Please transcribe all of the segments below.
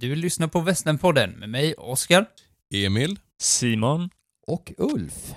Du lyssnar på Västernpodden med mig, Oskar. Emil. Simon. Och Ulf.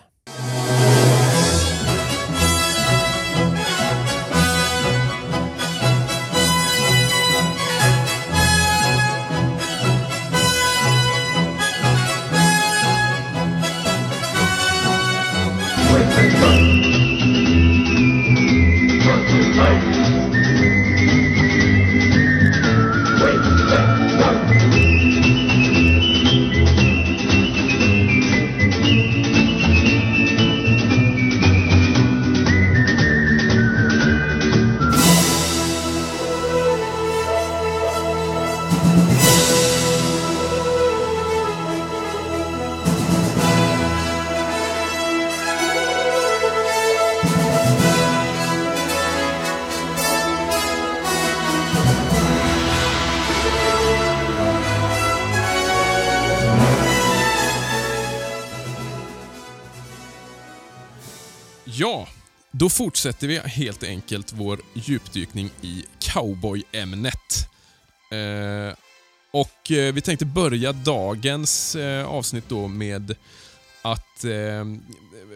Då fortsätter vi helt enkelt vår djupdykning i cowboy-ämnet. Eh, och eh, vi tänkte börja dagens eh, avsnitt då med att eh,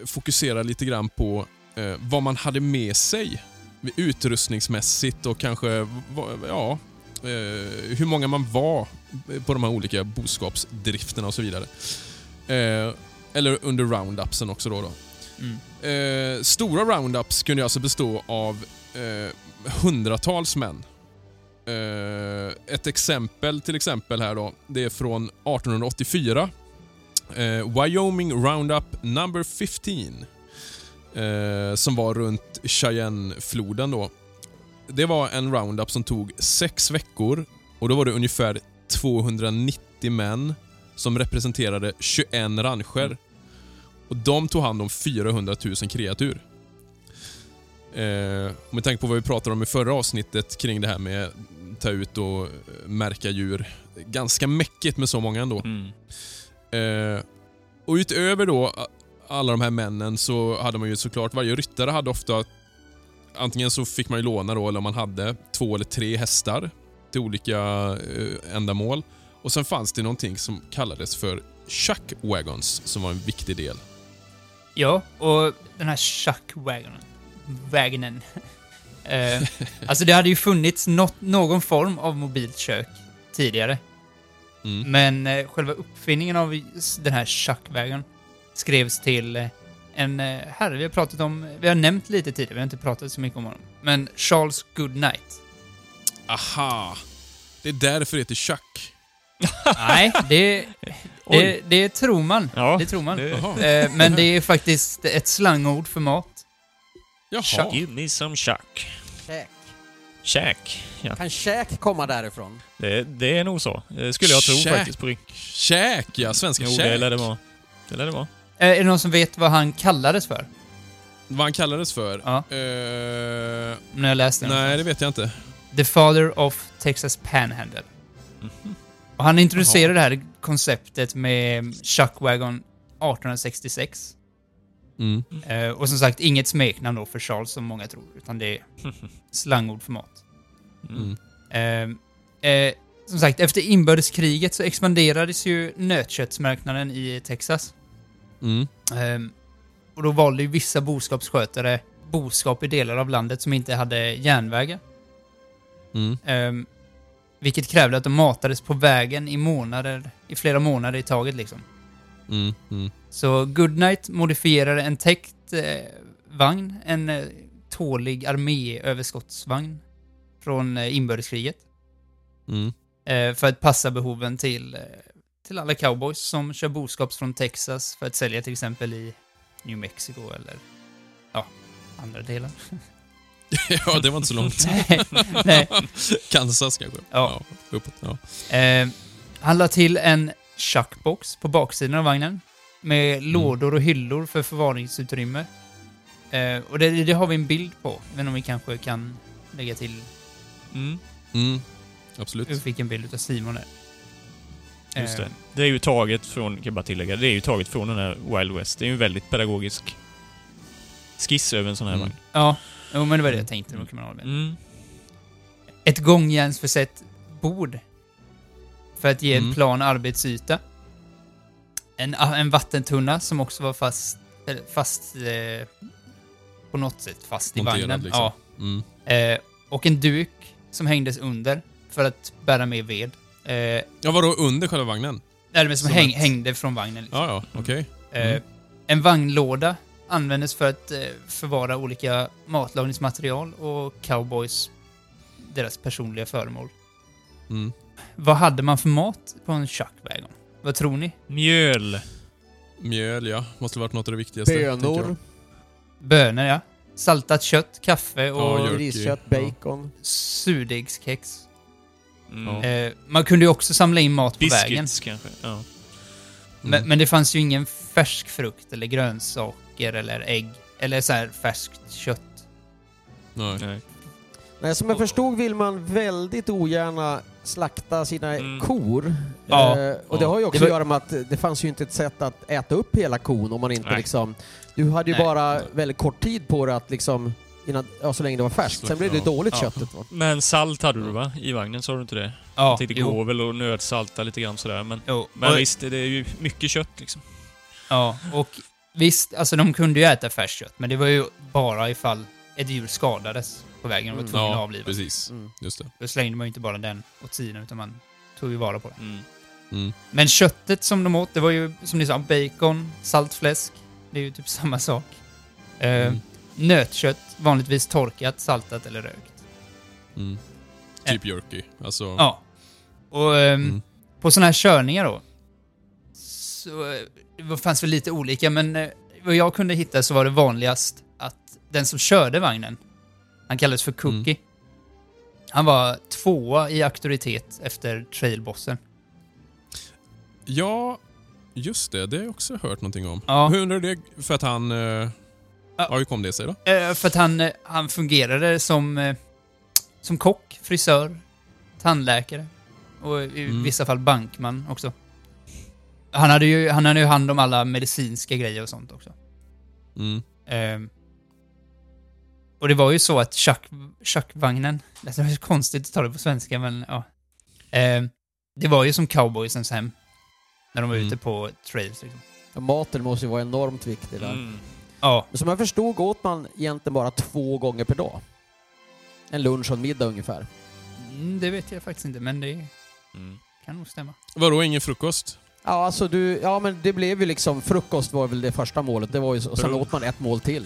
fokusera lite grann på eh, vad man hade med sig utrustningsmässigt och kanske ja, eh, hur många man var på de här olika boskapsdrifterna och så vidare. Eh, eller under roundupsen också då. då. Mm. Eh, stora roundups kunde alltså bestå av eh, hundratals män. Eh, ett exempel till exempel här då, det är från 1884. Eh, Wyoming Roundup number 15. Eh, som var runt Cheyenne-floden då. Det var en roundup som tog sex veckor och då var det ungefär 290 män som representerade 21 rancher. Och de tog hand om 400 000 kreatur. Eh, med tanke på vad vi pratade om i förra avsnittet kring det här med ta ut och eh, märka djur. Ganska mäckigt med så många ändå. Mm. Eh, och utöver då alla de här männen så hade man ju såklart, varje ryttare hade ofta Antingen så fick man ju låna då, eller om man hade två eller tre hästar till olika eh, ändamål. Och sen fanns det någonting som kallades för chuck wagons som var en viktig del. Ja, och den här chuckwagonen. Wagonen. eh, alltså det hade ju funnits något, någon form av mobilt kök tidigare. Mm. Men eh, själva uppfinningen av den här chuckwagon skrevs till eh, en eh, herre vi har pratat om, vi har nämnt lite tidigare, vi har inte pratat så mycket om honom. Men Charles Goodnight. Aha! Det är därför det heter chuck. Nej, det, det, det tror man. Ja, Det tror man. det- Jaha. Eh, men det är faktiskt ett slangord för mat. Jaha. Give me some chuck. Käk. Käk. Ja, Kan käk komma därifrån? det, det är nog så. Det skulle jag tro Käk. faktiskt på. Käk ja, svenska Jo, det lär det vara. Det lär det vara. Eh, är det någon som vet vad han kallades för? Vad han kallades för? Ja. Eh, Om ni har läst det? nej, det vet jag inte. The Father of Texas Panhandle. Och han introducerade det här konceptet med Chuckwagon 1866. Mm. Eh, och som sagt, inget smeknamn då för Charles som många tror, utan det är slangord för mat. Mm. Eh, eh, som sagt, efter inbördeskriget så expanderades ju nötköttsmarknaden i Texas. Mm. Ehm, och då valde ju vissa boskapsskötare boskap i delar av landet som inte hade järnvägar. Mm. Vilket krävde att de matades på vägen i månader, i flera månader i taget liksom. Mm. Mm. Så Goodnight modifierade en täckt eh, vagn, en eh, tålig arméöverskottsvagn från eh, inbördeskriget. Mm. Eh, för att passa behoven till, eh, till alla cowboys som kör boskaps från Texas för att sälja till exempel i New Mexico eller ja, andra delar. ja, det var inte så långt. nej, nej. Kansas kanske? Ja. uppåt. Ja. Eh, han la till en chuckbox på baksidan av vagnen med lådor och hyllor för förvaringsutrymme. Eh, och det, det har vi en bild på, men om vi kanske kan lägga till. Mm, Mm. Absolut. Vi fick en bild av Simon där. just Eh, det. Det är ju taget från, kan jag bara tillägga, det är ju taget från den här Wild West. Det är ju en väldigt pedagogisk skiss över en sån här Mm. vagn. Ja, jo, men det var det jag tänkte. Ha med. Mm. Ett gångjärnsförsett bord för att ge Mm. en plan arbetsyta. En, en vattentunna som också var fast, fast eh, på något sätt fast i Monterad, vagnen. liksom. Ja. Mm. Eh, och en duk som hängdes under för att bära med ved. Eh, Ja, vadå under själva vagnen? nej, men som, Som häng, ett- hängde från vagnen. Liksom. Ja, ja, okej. Eh, Mm. En vagnlåda användes för att eh, förvara olika matlagningsmaterial och cowboys, deras personliga föremål. Mm. Vad hade man för mat på en chuckwagon? Vad tror ni? Mjöl. Mjöl, ja. Måste varit något av det viktigaste. Bönor. Bönor, ja. Saltat kött, kaffe och Ja, griskött, bacon. surdegskex. Mm. Eh, man kunde ju också samla in mat på vägen. Biscuits kanske. Ja. Men, Mm. men det fanns ju ingen färsk frukt eller grönsaker eller ägg. Eller så här färskt kött. Nej. Nej. Nej, som jag förstod vill man väldigt ogärna slakta sina Mm. kor. Ja. Eh, och det Ja. har ju också Det var- att göra med att det fanns ju inte ett sätt att äta upp hela kon om man inte Nej. liksom... Du hade ju Nej. bara väldigt kort tid på dig att liksom... Innan, ja, så länge det var färskt. Sen blev det dåligt Ja. köttet. Va? Men salt hade du va? I vagnen, sa du inte det? Ja, Jag tänkte jo. gå väl och nödsalta lite grann sådär, men... jo. Men Och- visst, det är ju mycket kött liksom. Ja, och visst, alltså de kunde ju äta färskt kött, men det var ju bara ifall ett djur skadades på vägen och var Mm. tvungen att Ja, avliva. precis. Mm. Just det. Då slängde man ju inte bara den åt sidan, utan man tog ju vara på det. Mm. Mm. Men köttet som de åt, det var ju som ni sa, bacon, saltfläsk. Det är ju typ samma sak. Eh, Mm. Nötkött, vanligtvis torkat, saltat eller rökt. Mm. Typ jerky. Alltså... Ja. Och Mm. på sådana här körningar då, så eh, det fanns väl lite olika, men eh, vad jag kunde hitta så var det vanligast att den som körde vagnen, han kallades för Cookie. Mm. Han var tvåa i auktoritet efter trailbossen. Ja, just det. Det har jag också hört någonting om. Ja. Hur undrar du det? För att han... Eh... Ja. Hur kom det sig då? Eh, för att han, eh, han fungerade som, som kock, frisör, tandläkare och i Mm. vissa fall bankman också. Han hade, ju, han hade ju hand om alla medicinska grejer och sånt också. Mm. Ehm, och det var ju så att Chuck, Chuck-vagnen, det är så konstigt att ta det på svenska men ja. Ehm, det var ju som cowboysens hem. När de var Mm. ute på trails liksom. Och Maten måste ju vara enormt viktig där. Mm. Ja, Men som jag förstod åt man egentligen bara två gånger per dag. En lunch och en middag ungefär. mm, det vet jag faktiskt inte men det Mm. kan nog stämma. Vadå, ingen frukost? Ja, alltså du, ja men det blev ju liksom, frukost var väl det första målet. Det var ju, så- och sen åt man ett mål till.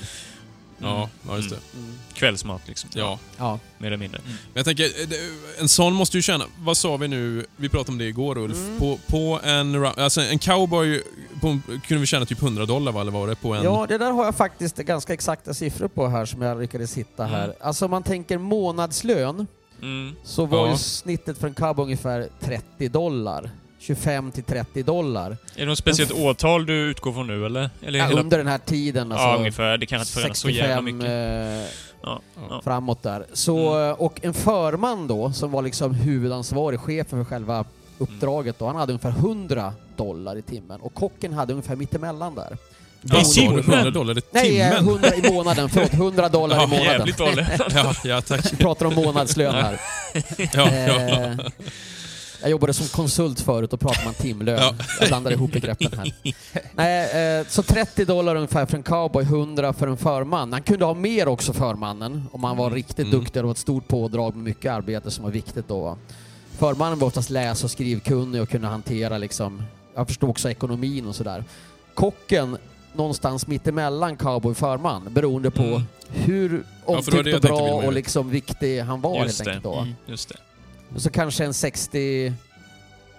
Ja, ja just det. Mm. Kvällsmat liksom. Ja. Ja. Mer eller mindre. Men jag tänker, eh, en sån måste ju känna... Vad sa vi nu? Vi pratade om det igår Ulf. Mm. På, på en... Alltså en cowboy på, kunde vi tjäna typ 100 dollar va? Eller var det? På en... Ja, det där har jag faktiskt ganska exakta siffror på här som jag lyckades hitta här. Mm. Alltså om man tänker månadslön Mm. så var Ja. ju snittet för en cowboy ungefär 30 dollar. 25 till 30 dollar. Är det något speciellt årtal du utgår från nu eller? eller Ja, hela... under den här tiden alltså. Ja, ungefär. Det kanske inte förändras så jävla 65 mycket. eh, Ja, ja. framåt där. Så, Mm. eh, Och en förman då, som var liksom huvudansvarig, chefen för själva uppdraget då, han hade ungefär 100 dollar i timmen. Och kocken hade ungefär mittemellan där. Sa du? timmen? 100 dollar i Nej, eh, timmen? 100 i månaden. Förlåt, 100 dollar i Ja, månaden. Jävligt dåligt. Ja, ja, tack. Vi pratar om månadslön här. Ja, ja. Jag jobbade som konsult förut och pratade man timlön. Ja. Jag blandar ihop begreppen här. Nej, eh, så 30 dollar ungefär för en cowboy, 100 för en förman. Han kunde ha mer också förmannen om han var riktigt Mm. duktig och var ett stort pådrag med mycket arbete som var viktigt då. va. Förmannen var oftast läs och skrivkunnig och kunde hantera liksom, jag förstod också ekonomin och sådär. Kocken någonstans mittemellan cowboy och förman beroende på Mm. hur omtyckt det och bra och liksom viktig han var Just helt enkelt då. Mm. Just det. Och så kanske en 60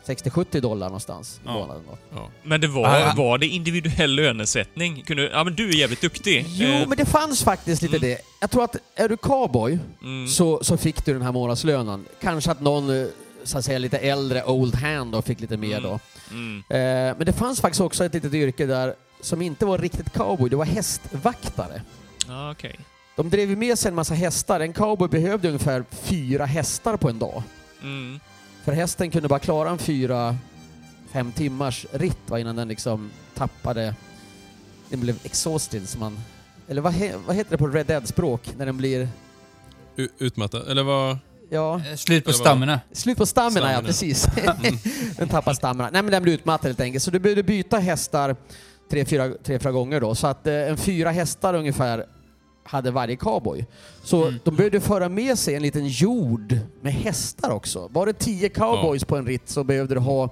60-70 dollar någonstans i Ja. månaden då. Ja. Men det var, Ah. var det individuell lönesättning? Kunde, ja men du är jävligt duktig. Jo, Eh, men det fanns faktiskt lite mm. det. Jag tror att är du cowboy mm. så, så fick du den här månadslönen. Kanske att någon, eh, så att säga, lite äldre old hand då fick lite mer Mm. då. Mm. Eh, men det fanns faktiskt också ett litet yrke där som inte var riktigt cowboy, det var hästvaktare. Ja, okej. De drev med sig en massa hästar. En cowboy behövde ungefär fyra hästar på en dag. Mm. För hästen kunde bara klara en fyra, fem timmars ritt va, innan den liksom tappade... Den blev exhausted som man... Eller vad, he, vad heter det på Red Dead-språk? När den blir... U- Utmattad? Eller vad? Ja, Eh, Slut på stamina. slut på stamina, ja precis. den tappar stamina. Nej men den blir utmattad helt enkelt. Så du behövde byta hästar tre, fyra, tre, fyra gånger då. Så att eh, en fyra hästar ungefär hade varje cowboy. Så Mm. de behövde föra med sig en liten jord med hästar också. Var det 10 cowboys på en ritt så behövde du ha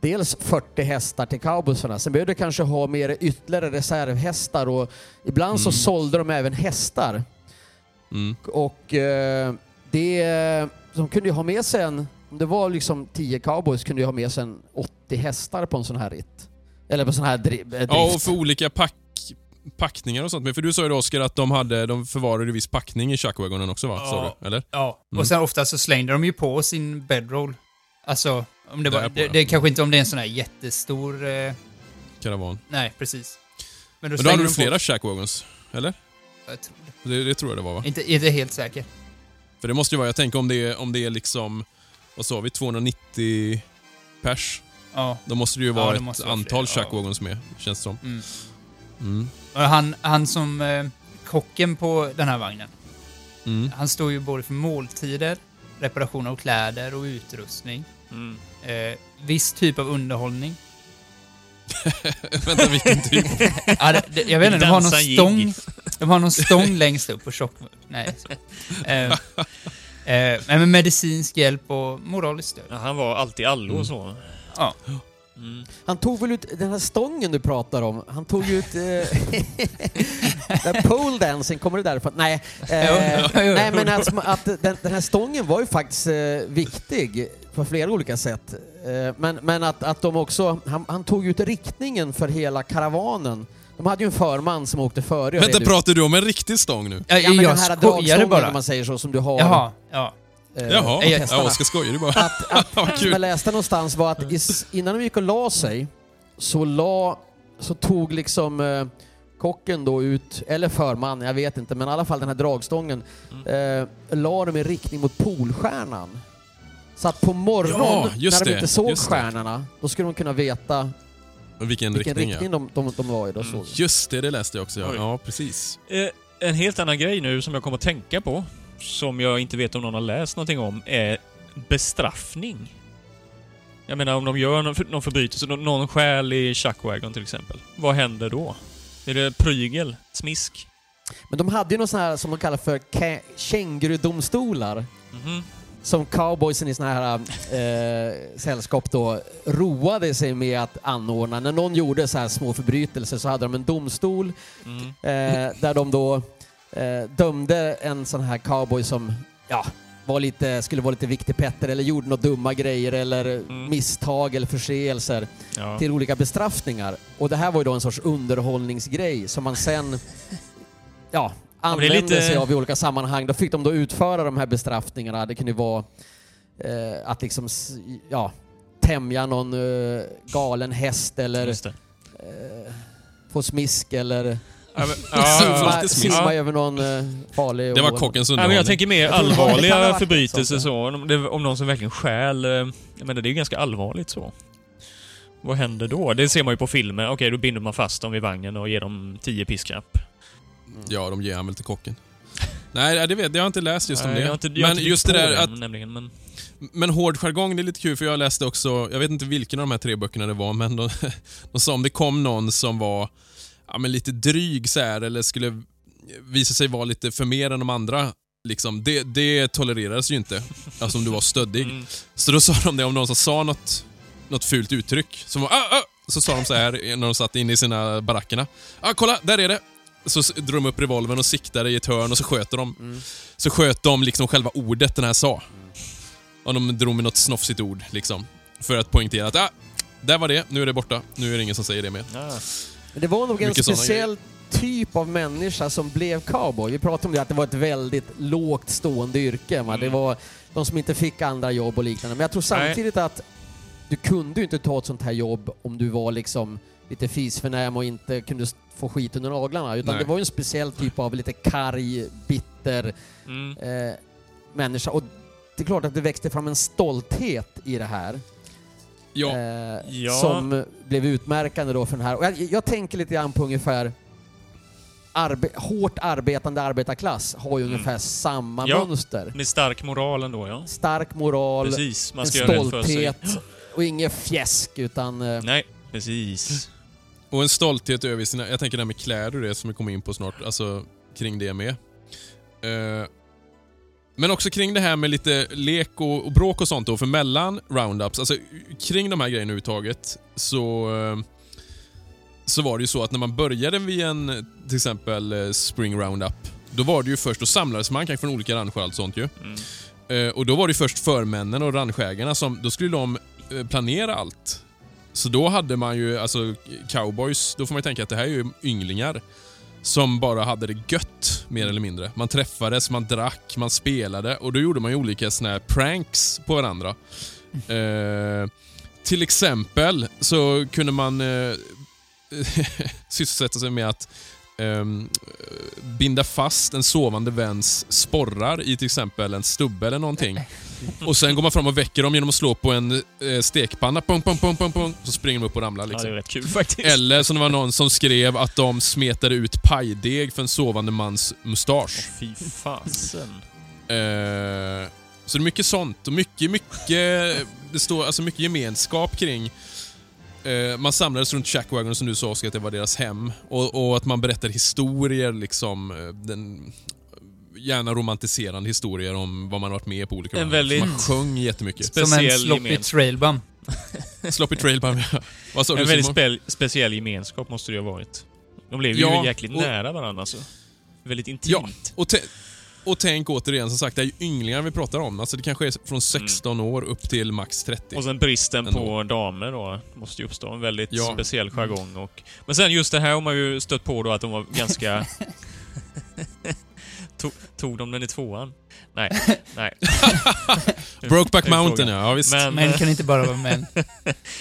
dels 40 hästar till cowboysarna. Sen behövde du kanske ha med ytterligare reservhästar och ibland så Mm. sålde de även hästar. Mm. Och eh, det, de kunde ju ha med sig en, om det var liksom 10 cowboys kunde ju ha med sig en 80 hästar på en sån här ritt. Eller på sån här dri- eh, drift. Ja, och för olika pack, packningar och sånt. Men för du sa ju då Oskar att de, hade, de förvarade viss packning i Chuckwagonen också va? Ja. du? Eller? Ja, Mm. och sen ofta så slängde de ju på sin bedroll. Alltså, om det var... Det, ja. det är kanske inte om det är en sån här jättestor... Eh, Karavan. nej, precis. Men Men då då slängde hade du flera på... Chuckwagons? Eller? Jag tror det. Det, det tror jag det var va? Inte, inte helt säker. För det måste ju vara, jag tänker om det är, om det är liksom, vad sa vi, 290 pers? Ja. Då måste det ju Ja, vara det ett antal fler, ja. Chuckwagons med, känns det som. Mm. Mm. Och han, han som... Eh, kocken på den här vagnen. Mm. Han står ju både för måltider, reparation av kläder och utrustning. Mm. Eh, viss typ av underhållning. Vänta, vilken typ? Ja, det, det, jag vet inte, de har någon stång. De har någon stång längst upp på tjock... Nej. så. Eh, eh, men med medicinsk hjälp och moraliskt stöd. Ja, han var alltid allo Mm. och så. Ja. Mm. Han tog väl ut den här stången du pratar om, han tog ju ut... Eh, den pole dancing, kommer det därifrån? Nej. Eh, nej men att, att den, den här stången var ju faktiskt eh, viktig på flera olika sätt. Eh, men men att, att de också, han, han tog ut riktningen för hela karavanen. De hade ju en förman som åkte före. Vänta, pratar du om en riktig stång nu? Ja, Ja, men jag den här dragstången bara. om man säger så, som du har. Jaha, ja. Eh, Jaha, ja, hästarna. Oskar skojar du bara. att, att, som jag läste någonstans var att is, innan de gick och la sig så, la, så tog liksom eh, kocken då ut, eller förman, jag vet inte, men i alla fall den här dragstången, Mm. eh, la dem i riktning mot Polstjärnan. Så att på morgonen, Ja, när de det, inte såg just det. stjärnorna, då skulle de kunna veta Vilken, vilken riktning, riktning ja. de, de, de var i. Då Mm. Just det, det läste jag också ja. Ja, precis. Eh, en helt annan grej nu som jag kommer att tänka på, som jag inte vet om någon har läst någonting om, är bestraffning. Jag menar om de gör någon, någon förbrytelse, någon, någon stjäl i Chuckwagon till exempel. Vad händer då? Är det prygel? Smisk? Men de hade ju något sånt här som de kallar för kä- kängurudomstolar. Mhm. som cowboysen i såna här eh, sällskap då roade sig med att anordna. När någon gjorde så här små förbrytelser så hade de en domstol Mm. eh, där de då eh, dömde en sån här cowboy som ja, var lite, skulle vara lite viktig Petter eller gjorde några dumma grejer eller Mm. misstag eller förseelser Ja. till olika bestraffningar. Och det här var ju då en sorts underhållningsgrej som man sen ja, använde lite- sig av i olika sammanhang. Då fick de då utföra de här bestraffningarna. Det kunde ju vara eh, att liksom, ja, tämja någon eh, galen häst eller eh, få smisk eller Ja, men, Ja, simma, över någon eh, farlig Det var kockens Ja, men underhållning. jag tänker mer allvarliga förbrytelser så. Om, det, om någon som verkligen stjäl... eh, Jag menar, det är ju ganska allvarligt så. Vad händer då? Det ser man ju på filmer. Okej, då binder man fast dem vid vagnen och ger dem 10 piskrapp. Ja, de ger han väl till kocken. Nej, det vet jag. Har inte läst just om Nej, det. jag har inte, jag har men inte just det där den, att Nämligen, men... Men hård jargong, det är lite kul för jag läste också, jag vet inte vilken av de här tre böckerna det var, men de, de sa om det kom någon som var ja, men lite dryg så här, eller skulle visa sig vara lite för mer än de andra, liksom, det, det tolererades ju inte. Alltså om du var stöddig. Mm. Så då sa de det om någon som sa något, något fult uttryck, som var ah, ah, så sa de så här när de satt inne i sina barackerna. Ah, kolla, där är det! Så drog de upp revolvern och siktade i ett hörn och så sköt de. Mm. Så sköt de liksom själva ordet den här sa. Och de drog med något snofsigt ord liksom. För att poängtera att ah, där var det, nu är det borta. Nu är det ingen som säger det mer. Ja. Men det var nog en speciell typ av människa som blev cowboy. Vi pratade om det, att det var ett väldigt lågt stående yrke. Va? Det Mm. var de som inte fick andra jobb och liknande. Men jag tror samtidigt att du kunde ju inte ta ett sånt här jobb om du var liksom lite fisförnäm och inte kunde få skit under naglarna. Utan Nej. det var ju en speciell typ av lite karg, bitter Mm. eh, människa. Och det är klart att det växte fram en stolthet i det här. Ja, Eh, Ja. Som blev utmärkande då för den här. Och jag, jag tänker lite grann på ungefär arbe hårt arbetande arbetarklass har ju Mm. ungefär samma Ja. mönster. Med stark moral ändå, ja. Stark moral, Precis, man en ska sig. stolthet och inget fjäsk utan... eh, Nej, precis. Och en stolthet över sina... Jag tänker det här med kläder och det som vi kommer in på snart. Alltså kring det med. Eh, men också kring det här med lite lek och, och bråk och sånt då. För mellan roundups, alltså kring de här grejerna överhuvudtaget, så... Eh, så var det ju så att när man började vid en, till exempel eh, Spring Roundup, då var det ju först, då samlades man kanske från olika rancher och allt sånt ju. Mm. Eh, och då var det först förmännen och ranchägarna som, då skulle de planera allt. Så då hade man ju, alltså cowboys, då får man ju tänka att det här är ju ynglingar som bara hade det gött, mer eller mindre. Man träffades, man drack, man spelade och då gjorde man ju olika såna här pranks på varandra. Eh, till exempel så kunde man eh, sysselsätta sig med att eh, binda fast en sovande väns sporrar i till exempel en stubbe eller någonting. Och sen går man fram och väcker dem genom att slå på en eh, stekpanna, pong, pong, pong, pong, pong, så springer de upp och ramlar. Ja, det Liksom. är rätt kul faktiskt. Eller som det var någon som skrev att de smetade ut pajdeg för en sovande mans mustasch. Fy fasen. Eh, så det är mycket sånt och mycket, mycket, det står alltså mycket gemenskap kring eh, man samlades runt Shackwagon som du sa Oskar, att det var deras hem. Och, och att man berättar historier, liksom, eh, den, gärna romantiserande historier om vad man har varit med på olika En väldigt- Man sjöng jättemycket. Som en Speciell sloppy gemen- trailbum. Sloppy Trail Bum, ja. Vad sa du En väldigt Simon? spe speciell gemenskap måste det ha varit. De blev Ja, ju jäkligt och- nära varandra alltså. Väldigt Ja, intimt. och, te- och tänk återigen, som sagt, det är ju ynglingar vi pratar om. Alltså det kanske är från 16 år upp till max 30. Och sen bristen Ändå. på damer då, måste ju uppstå. En väldigt Ja. speciell jargong. Och, men sen just det här har man ju stött på då att de var ganska... tog, tog de den i tvåan? Nej, nej. Brokeback Mountain ja, ja visst. Men, Män kan inte bara vara män.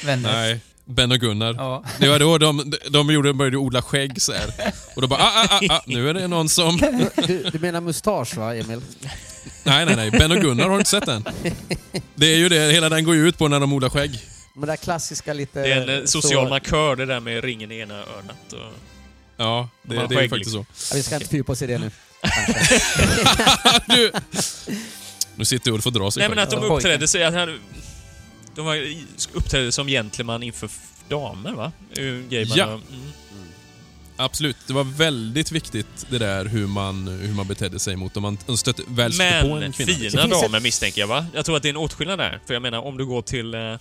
Vänner. Nej, Ben och Gunnar. Ja. Det var då de, de gjorde, började odla skägg så här. Och då bara ah, ah, ah, ah, nu är det någon som... Du, du menar mustasch va, Emil? Nej, nej, nej. Ben och Gunnar, har du inte sett den? Det är ju det, hela den går ut på när de odlar skägg. Men det där klassiska lite... det är en eh, social så, markör det där med ringen i ena örat. Och, Ja, det, det är faktiskt så. ja, Vi ska inte fördjupa oss i det nu. nu, nu sitter Ulf och drar sig nej men att de uppträdde sig... Att han, de var, uppträdde som gentleman inför damer va? Det är ju en grej man Ja. Mm. Absolut, det var väldigt viktigt det där hur man, hur man betedde sig mot dem. Man stötte, väl stötte på en Men kvinna. fina Det finns damer misstänker jag va? Jag tror att det är en åtskillnad där. För jag menar, om du går till eh,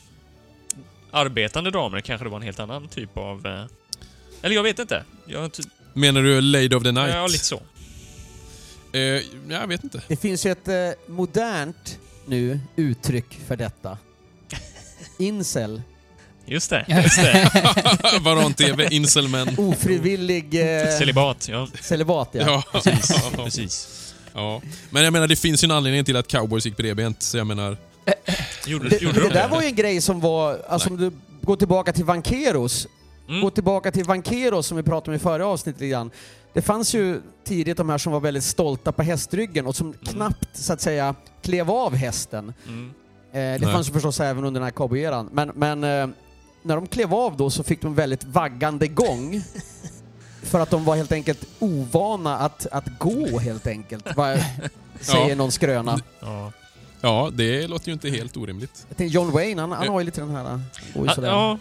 arbetande damer kanske det var en helt annan typ av... Eh, eller jag vet inte. Jag, ty- Menar du Lady of the Night? ja, lite så. Eh, jag vet inte. Det finns ju ett eh, modernt nu uttryck för detta. Incel. Just det. Just det. Varan-TV, Inselmän. Ofrivillig eh, Celibat, ja. celibat ja. Ja. Precis. Precis. ja. Men jag menar, det finns ju en anledning till att cowboys gick bredbent, så jag menar... Gjorde, Det, gjorde det de där var ju en grej som var, alltså om du går tillbaka till Vankeros, Mm. gå tillbaka till Vankeros som vi pratade om i förra avsnittet lite grann. Det fanns ju tidigt de här som var väldigt stolta på hästryggen och som knappt så att säga klev av hästen. Mm. Eh, det Nej. fanns ju förstås även under den här cowboyeran. Men, men eh, när de klev av då så fick de väldigt vaggande gång. för att de var helt enkelt ovana att, att gå helt enkelt. Säger Ja. någon skröna. Ja. Ja, det låter ju inte helt orimligt. Jag tänkte John Wayne, han, han har ju lite den här... sådär. ja.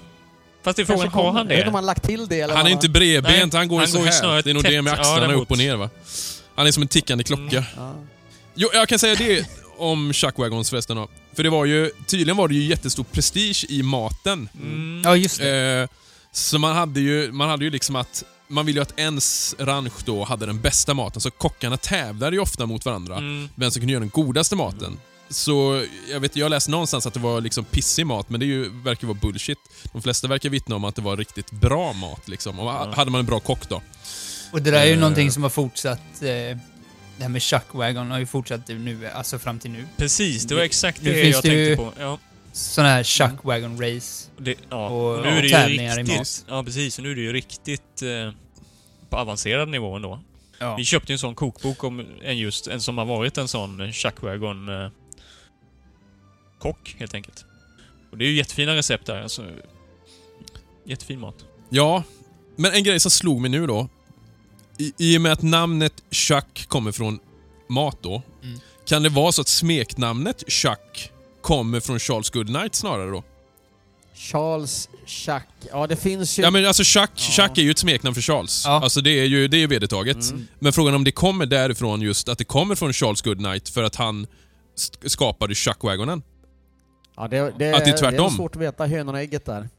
Fast det är frågan, har han Jag vet inte om det? han lagt till det eller Han är inte bredbent, Nej, han går ju så går här. Det är nog det med. Ja, axlarna däremot. upp och ner va. Han är som en tickande klocka. Ja. Jo, jag kan säga det om Chuckwagons förresten då. För det var ju, tydligen var det ju jättestor prestige i maten. Mm. Ja, just det. Eh, så man hade, ju, man hade ju liksom att man ville ju att ens ranch då hade den bästa maten, så kockarna tävlade ju ofta mot varandra. Mm. Vem som kunde göra den godaste maten. Så jag vet, jag läste någonstans att det var liksom pissig mat, men det är ju, verkar vara bullshit. De flesta verkar vittna om att det var riktigt bra mat liksom. Och Ja. hade man en bra kock då. Och det där är ju eh, någonting som har fortsatt... Eh, det här med Chuckwagon har ju fortsatt nu, alltså fram till nu. Precis, det var exakt det finns jag det ju- tänkte på. Ja, Sådana här Chuckwagon race. det, ja. Och- Och nu är det tävlingar i riktigt... mat. Ja, precis. Och nu är det ju riktigt eh, på avancerad nivå ändå. Ja. Vi köpte ju en sån kokbok om en just en som har varit en sån Chuckwagon eh, kock helt enkelt. Och det är ju jättefina recept där. Alltså, jättefin mat. Ja, men en grej som slog mig nu då. i, I och med att namnet Chuck kommer från mat då, Mm. kan det vara så att smeknamnet Chuck kommer från Charles Goodnight snarare då? Charles Chuck. Ja, det finns ju... Ja men alltså Chuck, Ja. Chuck är ju ett smeknamn för Charles. Ja. Alltså det är ju det är ju vedertaget. Mm. Men frågan om det kommer därifrån just, att det kommer från Charles Goodnight för att han sk- skapade Chuck-wagonen. Ja, det, det, Att det är tvärtom. Det är svårt att veta hönan och ägget där.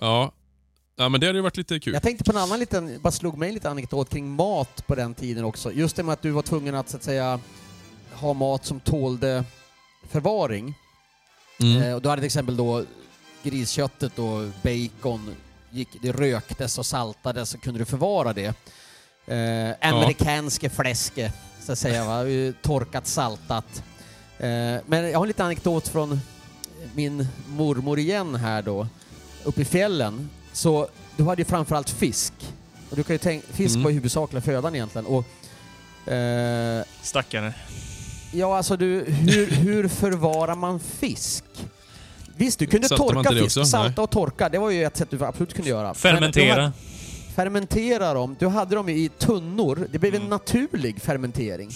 Ja. Ja men det hade ju varit lite kul. Jag tänkte på en annan liten, bara slog mig en liten anekdot kring mat på den tiden också. Just det med att du var tvungen att så att säga ha mat som tålde förvaring. Mm. Eh, och du hade till exempel då grisköttet och bacon, gick, det röktes och saltades och kunde du förvara det. Eh, amerikanske fläske, så att säga, va? Torkat, saltat. Eh, men jag har en liten anekdot från min mormor igen här då, uppe i fjällen. Så du hade ju framförallt fisk. Och du kan ju tänka, fisk Mm. var ju huvudsakliga födan egentligen. Och, eh, Stackare. Ja, alltså du, hur, hur förvarar man fisk? Visst, du kunde Saltar torka fisk. också? Salta och torka, det var ju ett sätt du absolut kunde göra. Fermentera. hade- fermentera dem. Du hade dem i tunnor. Det blev en Mm. naturlig fermentering.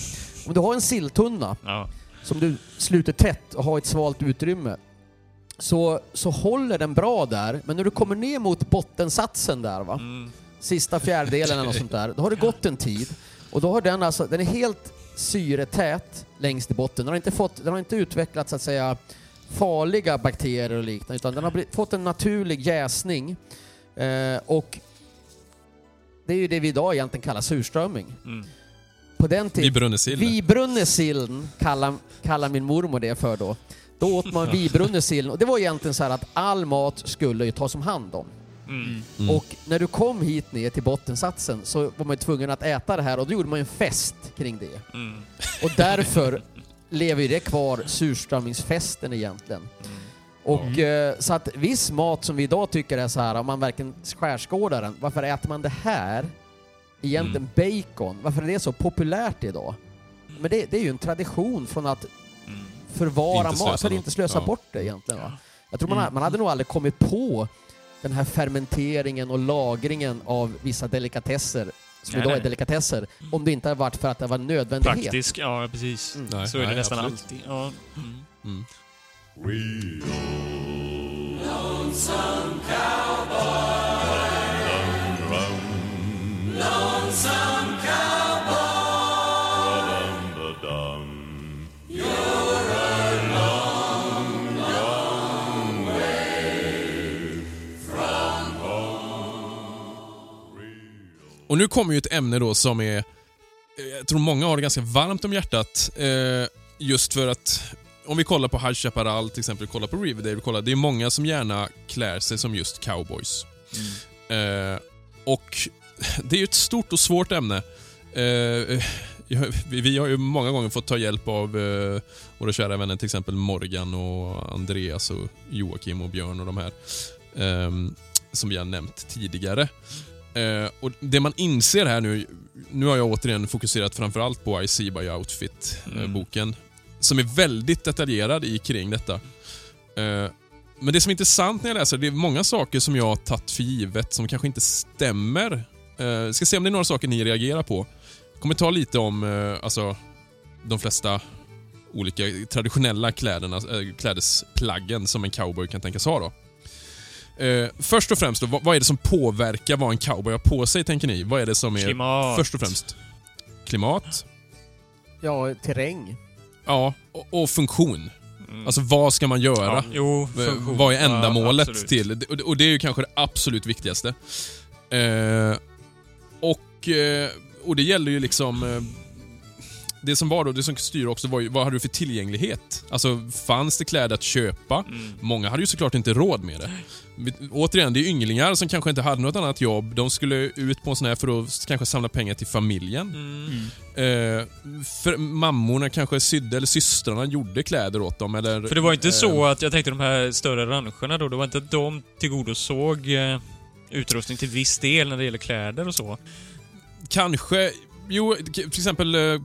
Om du har en silltunna Ja. som du sluter tätt och har ett svalt utrymme så, så håller den bra där, men när du kommer ner mot bottensatsen där va, Mm. sista fjärdedelen eller något sånt där, då har det gått en tid och då har den alltså, den är helt syretät längst i botten. Den har inte, fått, den har inte utvecklat så att säga farliga bakterier och liknande, utan den har blivit, fått en naturlig jäsning. Eh, och det är ju det vi idag egentligen kallar surströmming. Mm. På den tiden... Vibrunnesill. Vibrunnesillen kallar, kallar min mormor det för då. Då åt man vibrunnesillen och det var egentligen så här att all mat skulle ju tas om hand om. Mm. Mm. Och när du kom hit ner till bottensatsen så var man ju tvungen att äta det här och då gjorde man ju en fest kring det. Mm. Och därför lever ju det kvar, surströmmingsfesten egentligen. Och eh, så att viss mat som vi idag tycker är så här, om man verkligen skärskådar den, varför äter man det här? Egentligen bacon, varför är det så populärt idag? Men det, det är ju en tradition från att Mm. Förvara Inte mat, för att något. inte slösa Ja. bort det egentligen. Va? Jag tror man, man hade nog aldrig kommit på den här fermenteringen och lagringen av vissa delikatesser, som Nej, idag är nej. delikatesser, om det inte hade varit för att det var en nödvändighet. Praktisk, ja precis. Mm. Nej, Så är det nästan absolut. alltid. Ja. Mm. Mm. Och nu kommer ju ett ämne då som är, eh, jag tror många har det ganska varmt om hjärtat. Eh, just för att, om vi kollar på High Chaparral till exempel, kollar på Riverdale, kollar, det är många som gärna klär sig som just cowboys. Eh, och det är ju ett stort och svårt ämne. Eh, vi har ju många gånger fått ta hjälp av eh, våra kära vänner, till exempel Morgan och Andreas och Joakim och Björn och de här. ehm, som vi har nämnt tidigare. Eh, och Det man inser här nu, nu har jag återigen fokuserat framförallt på I See By Outfit, eh, Mm. som är väldigt detaljerad i kring detta. Eh, men det som är intressant när jag läser, det är många saker som jag har tagit för givet som kanske inte stämmer. Eh, ska se om det är några saker ni reagerar på. Jag kommer ta lite om eh, alltså, de flesta olika traditionella kläderna, äh, klädesplaggen som en cowboy kan tänkas ha. Då. Eh, först och främst, då, vad, vad är det som påverkar vad en cowboy har på sig, tänker ni? Vad är det som är Klimat. först och främst? Klimat? Ja, terräng. Ja, och, och funktion. Mm. Alltså vad ska man göra? Ja, jo, V- funktion. Vad är Ja, ändamålet absolut. till? Och det- Och det är ju kanske det absolut viktigaste. Eh, och, eh, och det gäller ju liksom... Eh, det som var då, det som styr också var ju, vad hade du för tillgänglighet? Alltså, fanns det kläder att köpa? Mm. Många hade ju såklart inte råd med det. Återigen, det är ynglingar som kanske inte hade något annat jobb. De skulle ut på en sån här för att kanske samla pengar till familjen. Mm. Eh, för mammorna kanske sydde, eller systrarna gjorde kläder åt dem. Eller, För det var inte eh, så att, jag tänkte de här större rancherna då, det var inte att de tillgodosåg eh, utrustning till viss del när det gäller kläder och så. Kanske... Jo, till exempel eh,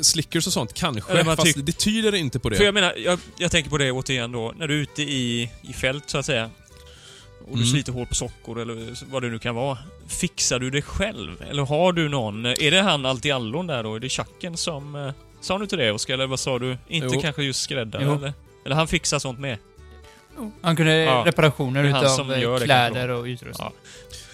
Slickers och sånt, kanske. Man fast det tyder inte på det. För jag menar, jag, jag tänker på det återigen då, när du är ute i, i fält så att säga. Och du Mm. sliter hårt på sockor eller vad det nu kan vara. Fixar du det själv? Eller har du någon... Är det han allt i allon där då? Är det Chucken som... eh, Sa du inte det Oskar? Eller vad sa du? Inte Jo. kanske just skräddare eller? Eller han fixar sånt med? Han kunde Ja. reparationer utav som gör det kläder och utrustning. Ja.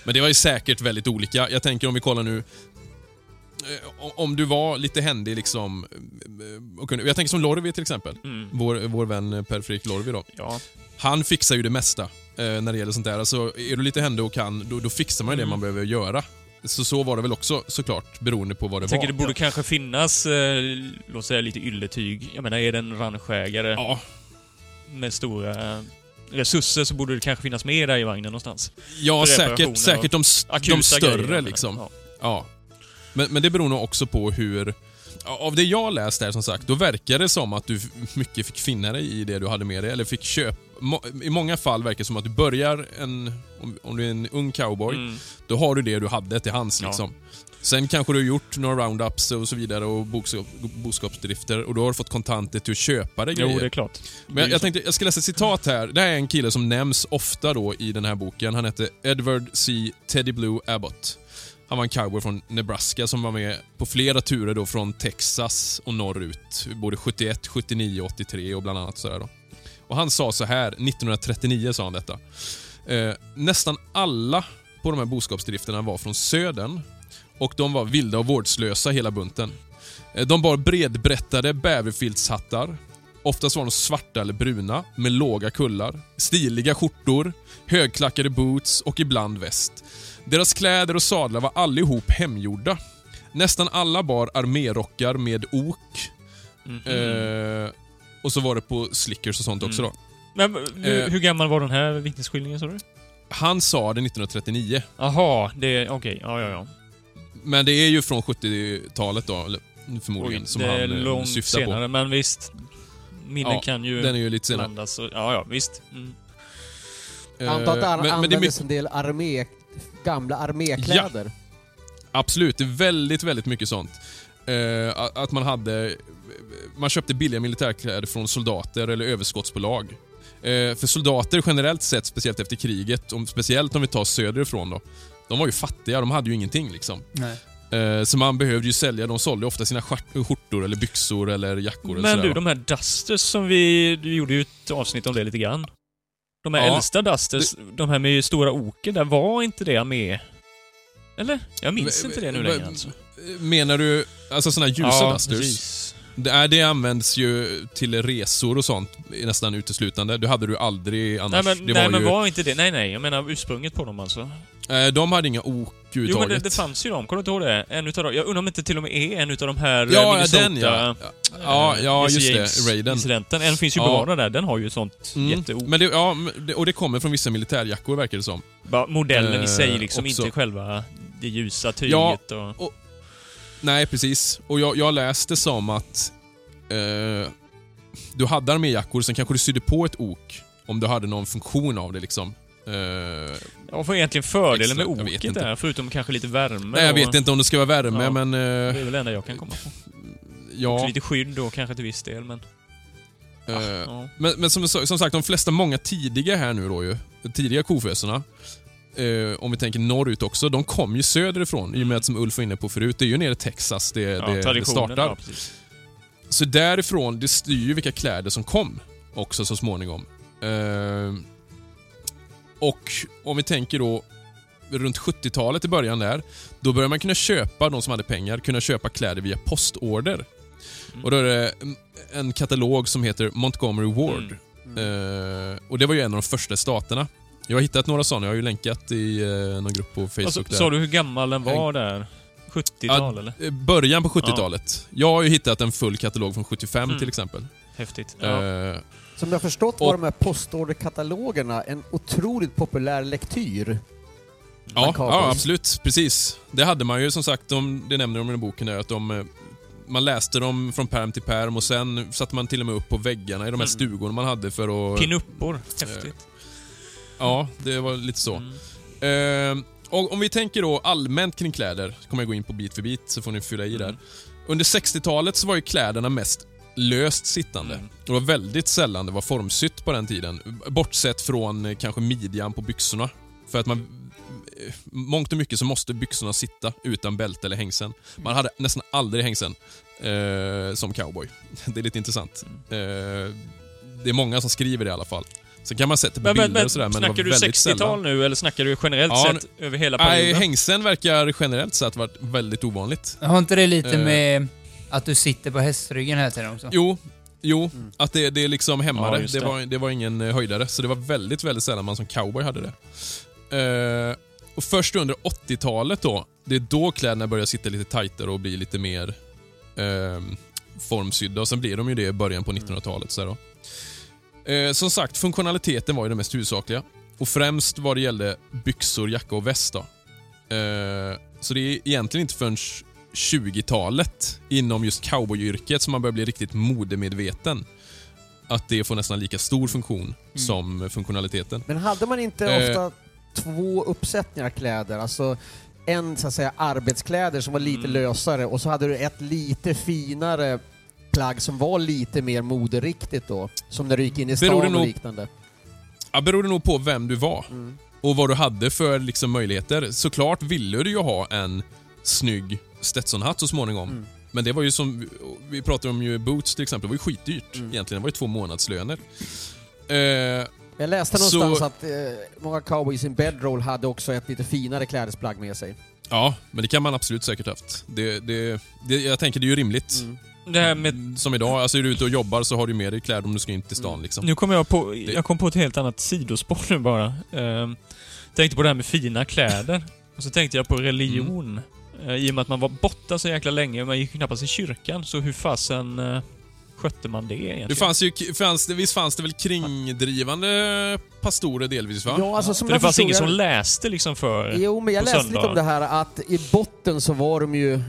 Men det var ju säkert väldigt olika. Jag tänker om vi kollar nu. eh, om- du var lite händig liksom. eh, Och kunde, jag tänker som Lorvi till exempel. Mm. Vår, vår vän Per-Fredrik Lorvi då. Ja. Han fixar ju det mesta när det gäller sånt där. Alltså, är du lite händig och kan, då, då fixar man ju det Mm. man behöver göra. Så så var det väl också såklart, beroende på vad det Jag tänker var. det borde kanske finnas, eh, låt säga lite ylletyg. Jag menar, är det en ranchägare Ja, med stora resurser så borde det kanske finnas mer där i vagnen någonstans. ja säkert, säkert de, de större grejer, liksom. Ja. Ja. Men, men det beror nog också på hur... Av det jag läst där som sagt, då verkar det som att du mycket fick finna dig i det du hade med dig, eller fick köpa... I många fall verkar det som att du börjar en... Om, om du är en ung cowboy, Mm. då har du det du hade till hands Ja. liksom. Sen kanske du har gjort några roundups och så vidare och boskap, boskapsdrifter och då har du fått kontanter till att köpa dig Jo, grejer. det är klart. Men jag, jag tänkte, jag ska läsa ett citat här. Det här är en kille som nämns ofta då i den här boken. Han heter Edward C. Teddy Blue Abbott. Han var en cowboy från Nebraska som var med på flera turer då från Texas och norrut. Både 71, 79 och 83 och bland annat sådär då. Och han sa så här, 1939 sa han detta. Eh, nästan alla på de här boskapsdrifterna var från södern och de var vilda och vårdslösa hela bunten. Eh, De bar bredbrättade bäverfiltshattar, Oftast var de svarta eller bruna, med låga kullar, stiliga skjortor, högklackade boots och ibland väst. Deras kläder och sadlar var allihop hemgjorda. Nästan alla bar armérockar med ok. Mhm. Eh, och så var det på slickers och sånt också Mm. då. Men hur, eh, hur gammal var den här vittnesskildringen sa du? Han sa det 1939, Jaha, det... Okej, ja, ja, ja. men det är ju från 70-talet då, eller förmodligen, Oj, som det är han eh, långt syftar senare, men visst. Minnen Ja, kan ju på. Den är ju lite senare. blandas. Och, ja, ja, visst. Mm. Jag antar att det Eh, an- men, men det användes en del armé, gamla armékläder. Absolut, det är väldigt, väldigt mycket sånt. Eh, att man hade... Man köpte billiga militärkläder från soldater eller överskottsbolag. Eh, för soldater generellt sett, speciellt efter kriget, om, speciellt om vi tar söderifrån då, de var ju fattiga, de hade ju ingenting liksom. Nej. Eh, så man behövde ju sälja, de sålde ofta sina skjort- skjortor eller byxor eller jackor. eller Men sådär, du, va. de här Dusters som vi... Du gjorde ju ett avsnitt om det lite grann. De här Ja, äldsta Dusters, de här med stora oken där, var inte det med? Eller? Jag minns V- inte det nu v- längre alltså. Menar du, alltså såna ljusa ja, dusters? precis. Det, är, det används ju till resor och sånt nästan uteslutande. Det hade du aldrig Nej annars. men, det nej, var men ju, var inte det? Nej, nej. Jag menar ursprunget på dem alltså. eh, de hade inga ok Jo, men det, det fanns ju dem. Kommer du inte ihåg det? En utav dem. Jag undrar om inte till och med är en utav de här eh, Ja, ja, Minnesota... den ja. Ja, ja Jesse just James det. Raiden. incidenten. En finns ju Ja. bevarad där. Den har ju sånt Mm. jätteok. Men det, ja, det- och det kommer från vissa militärjackor verkar det som. Bara Modellen i Eh, sig liksom, också. inte själva det ljusa tyget Ja. och... Nej, precis. Och jag, jag läste som att eh, du hade arméjackor, sen kanske du sydde på ett ok om du hade någon funktion av det liksom. Eh, Vad var egentligen fördelen med oket inte. där? Förutom kanske lite värme nej, jag och... vet inte om det ska vara värme, Ja. men... Det Eh, är väl det enda jag kan komma på. ja. Också lite skydd då kanske till viss del, men... eh, Ja. Men, men som, som sagt, de flesta, många tidiga här nu då ju, tidiga koföserna, eh, om vi tänker norrut också, de kom ju söderifrån i och med att som Ulf var inne på förut, det är ju nere i Texas det, Ja, det, det startar. ja. Så därifrån, det styr ju vilka kläder som kom också så småningom. Eh, och om vi tänker då runt 70-talet i början där, då började man kunna köpa, de som hade pengar, kunna köpa kläder via postorder. Mm. Och då är det en katalog som heter Montgomery Ward. Mm. Eh, och det var ju en av de första staterna. Jag har hittat några sådana, jag har ju länkat i eh, någon grupp på Facebook Alltså, där. sa du hur gammal den var där? 70-tal eller? Eh, Början på 70-talet. Jag har ju hittat en full katalog från 75 Mm. till exempel. Häftigt. Ja. Eh, Som jag förstått var Och- de här postorderkatalogerna en otroligt populär lektyr. Ja, ja, absolut. Precis. Det hade man ju som sagt, de, det nämner de i boken där, att de, eh, man läste dem från perm till perm och sen satte man till och med upp på väggarna i de här Mm. stugorna man hade för att... Pinuppor. Häftigt. Ja, det var lite så. Mm. Eh, och om vi tänker då allmänt kring kläder, så kommer jag gå in på bit för bit så får ni fylla i där. Mm. Under 60-talet så var ju kläderna mest löst sittande. Mm. Det var väldigt sällan det var formsytt på den tiden. Bortsett från eh, kanske midjan på byxorna. För att man... eh, Mångt och mycket så måste byxorna sitta utan bälte eller hängsen. Man hade nästan aldrig hängsen eh, som cowboy. Det är lite intressant. Eh, det är många som skriver det i alla fall. Sen kan man se på Men, bilder men, och sådär, men det var snackar du väldigt 60-tal sällan. nu eller snackar du generellt Ja, sett över hela Nej, perioden? hängsen verkar generellt sett varit väldigt ovanligt. Har inte det lite Eh. med att du sitter på hästryggen här tiden också? Jo, jo Mm. att det, det liksom hämmade. Ja, det. det. var, det var ingen eh, höjdare, så det var väldigt, väldigt sällan man som cowboy hade det. Eh, och först under 80-talet då, det är då kläderna börjar sitta lite tajtare och bli lite mer eh, formsydda. Och sen blir de ju det i början på 1900-talet. Så här då. Eh, som sagt, funktionaliteten var ju det mest huvudsakliga. Och främst vad det gällde byxor, jacka och väst. Då. Eh, så det är egentligen inte förrän 20-talet inom just cowboyyrket som man börjar bli riktigt modemedveten. Att det får nästan lika stor funktion som funktionaliteten. Men hade man inte Eh. ofta två uppsättningar kläder? Alltså en så att säga arbetskläder som var lite Mm. lösare och så hade du ett lite finare plagg som var lite mer moderiktigt då. Som när du gick in i Beror det stan och nog- liknande. Ja, beror det nog på vem du var Mm. och vad du hade för liksom, möjligheter. Såklart ville du ju ha en snygg Stetsonhatt så småningom. Mm. Men det var ju som, vi pratade om ju boots till exempel, det var ju skitdyrt Mm. egentligen. Det var ju två månadslöner. Eh, Jag läste Så- någonstans att eh, många cowboys in bedroll hade också ett lite finare klädesplagg med sig. ja, men det kan man absolut säkert haft. Det, det, det, jag tänker det är ju rimligt. Mm. Det här med... Som idag, alltså är du ute och jobbar så har du med dig kläder om du ska in till stan Mm. liksom. Nu kom jag på... Jag kom på ett helt annat sidospår nu bara. Ehm, tänkte på det här med fina kläder. Och så tänkte jag på religion. Eh, I och med att man var borta så jäkla länge, man gick knappast i kyrkan, så hur fasen uh, skötte man det egentligen? Det fanns ju, fanns det, visst fanns det väl kringdrivande pastorer delvis va? Ja, alltså som För det fanns ingen som läste liksom för... Jo, men jag läste lite om det här att i botten så var de ju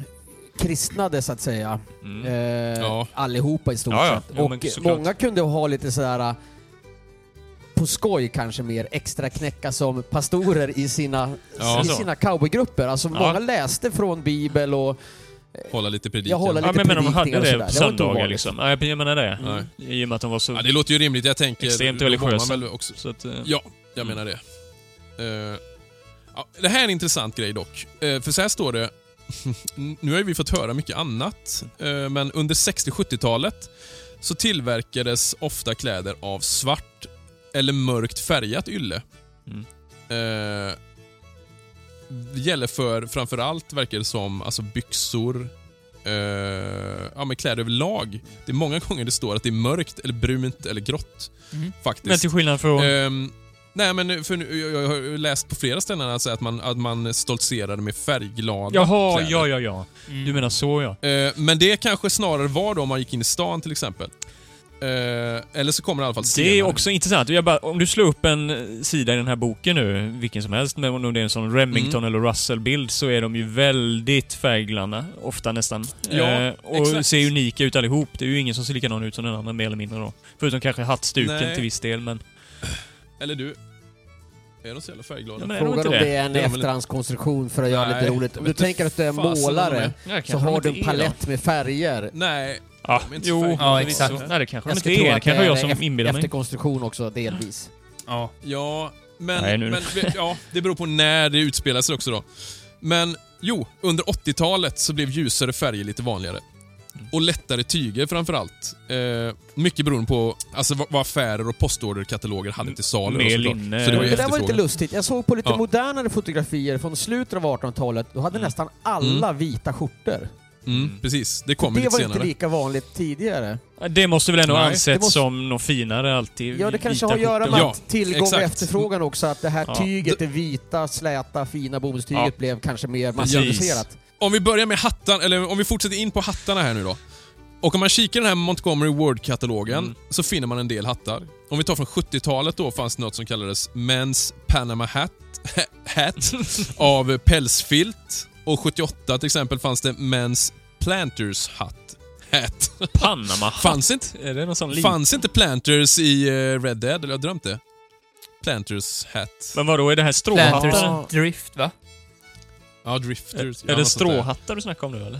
kristnade så att säga. Mm. Eh, Ja. Allihopa i stort Ja, ja. sett. Och många kunde ha lite sådär på skoj kanske mer extra knäcka som pastorer i sina, Ja, i så. sina cowboygrupper. Alltså Ja. många läste från bibel och Hålla lite predikan. Håller Ja, lite men, men de hade predikningar det på söndagar liksom. Nej, jag menar det. Nej. I och med att de var så... Ja, det låter ju rimligt. Jag tänker... Extremt religiösa. väl Också, så att, eh, ja, jag Mm. menar det. Eh, ja, det här är en intressant grej dock. Eh, för så här står det... nu har vi fått höra mycket annat, eh, men under 60-70-talet så tillverkades ofta kläder av svart eller mörkt färgat ylle. Mm. Eh, det gäller för framförallt, verkar det som, alltså byxor, eh, ja, men kläder överlag. Det är många gånger det står att det är mörkt, eller brunt eller grått. Mm. Faktiskt. Men till skillnad från... Ehm, nej, men för nu, jag, jag har läst på flera ställen alltså att, man, att man stoltserade med färgglada Jaha, kläder. ja, ja, ja. Mm. Du menar så ja. Eh, men det kanske snarare var då om man gick in i stan till exempel. Eh, eller så kommer det i alla fall senare. Det är också intressant. Jag bara, om du slår upp en sida i den här boken nu, vilken som helst, men om det är en sån Remington Mm. eller Russell-bild, så är de ju väldigt färgglada. Ofta nästan. Ja, Eh, och exakt. ser unika ut allihop. Det är ju ingen som ser likadan ut som den andra, mer eller mindre då. Förutom kanske hattstuken Nej. till viss del, men... Eller du. Är de så jävla färgglada? Ja, men är de Frågan om det? det är en Det är de väl- efterhandskonstruktion för att göra Nej, lite roligt. Om du vet tänker att du är fasen om de målare är. Ja, så har du en är palett med färger. Nej. Ja, De är inte jo. färgglada. Ja, förvisso. exakt. Nej, det kanske de Jag inte är. Det kanske är jag som ef- inbillar mig. efterkonstruktion också, delvis. Ja. Ja, men, Nej, nu- men ja, det beror på när det utspelar sig också då. Men jo, under 80-talet så blev ljusare färger lite vanligare. Och lättare tyger framförallt. Eh, mycket beroende på alltså, vad, vad affärer och postorderkataloger hade till salu. Mer linne. Så det var ju Det där var lite lustigt. Jag såg på lite Ja. modernare fotografier från slutet av 1800-talet. Då hade Mm. nästan alla vita skjortor. Mm, precis, det kommer det lite var senare. inte lika vanligt tidigare. Det måste väl ändå Nej, ansetts det måste- som något finare alltid? Ja, det kanske har att göra med Ja, att tillgång och exakt. efterfrågan också. Att det här Ja. tyget, det vita, släta, fina bomullstyget Ja. blev kanske mer massproducerat. Om vi börjar med hattan, eller om vi fortsätter in på hattarna här nu då. Och om man kikar i den här Montgomery Ward-katalogen Mm. så finner man en del hattar. Om vi tar från 70-talet då fanns det något som kallades Men's Panama Hat, hat av pälsfilt. Och 78 till exempel fanns det Men's Planters Hat. Hat. Panama Fanns inte, Är det någon sån fanns inte Planters i eh, Red Dead? Eller har jag drömt det? Planters Hat. Men vadå, är det här stråhattar? Planters Drift, va? Ja, Drifters. Är, är det stråhattar du snackar om nu eller?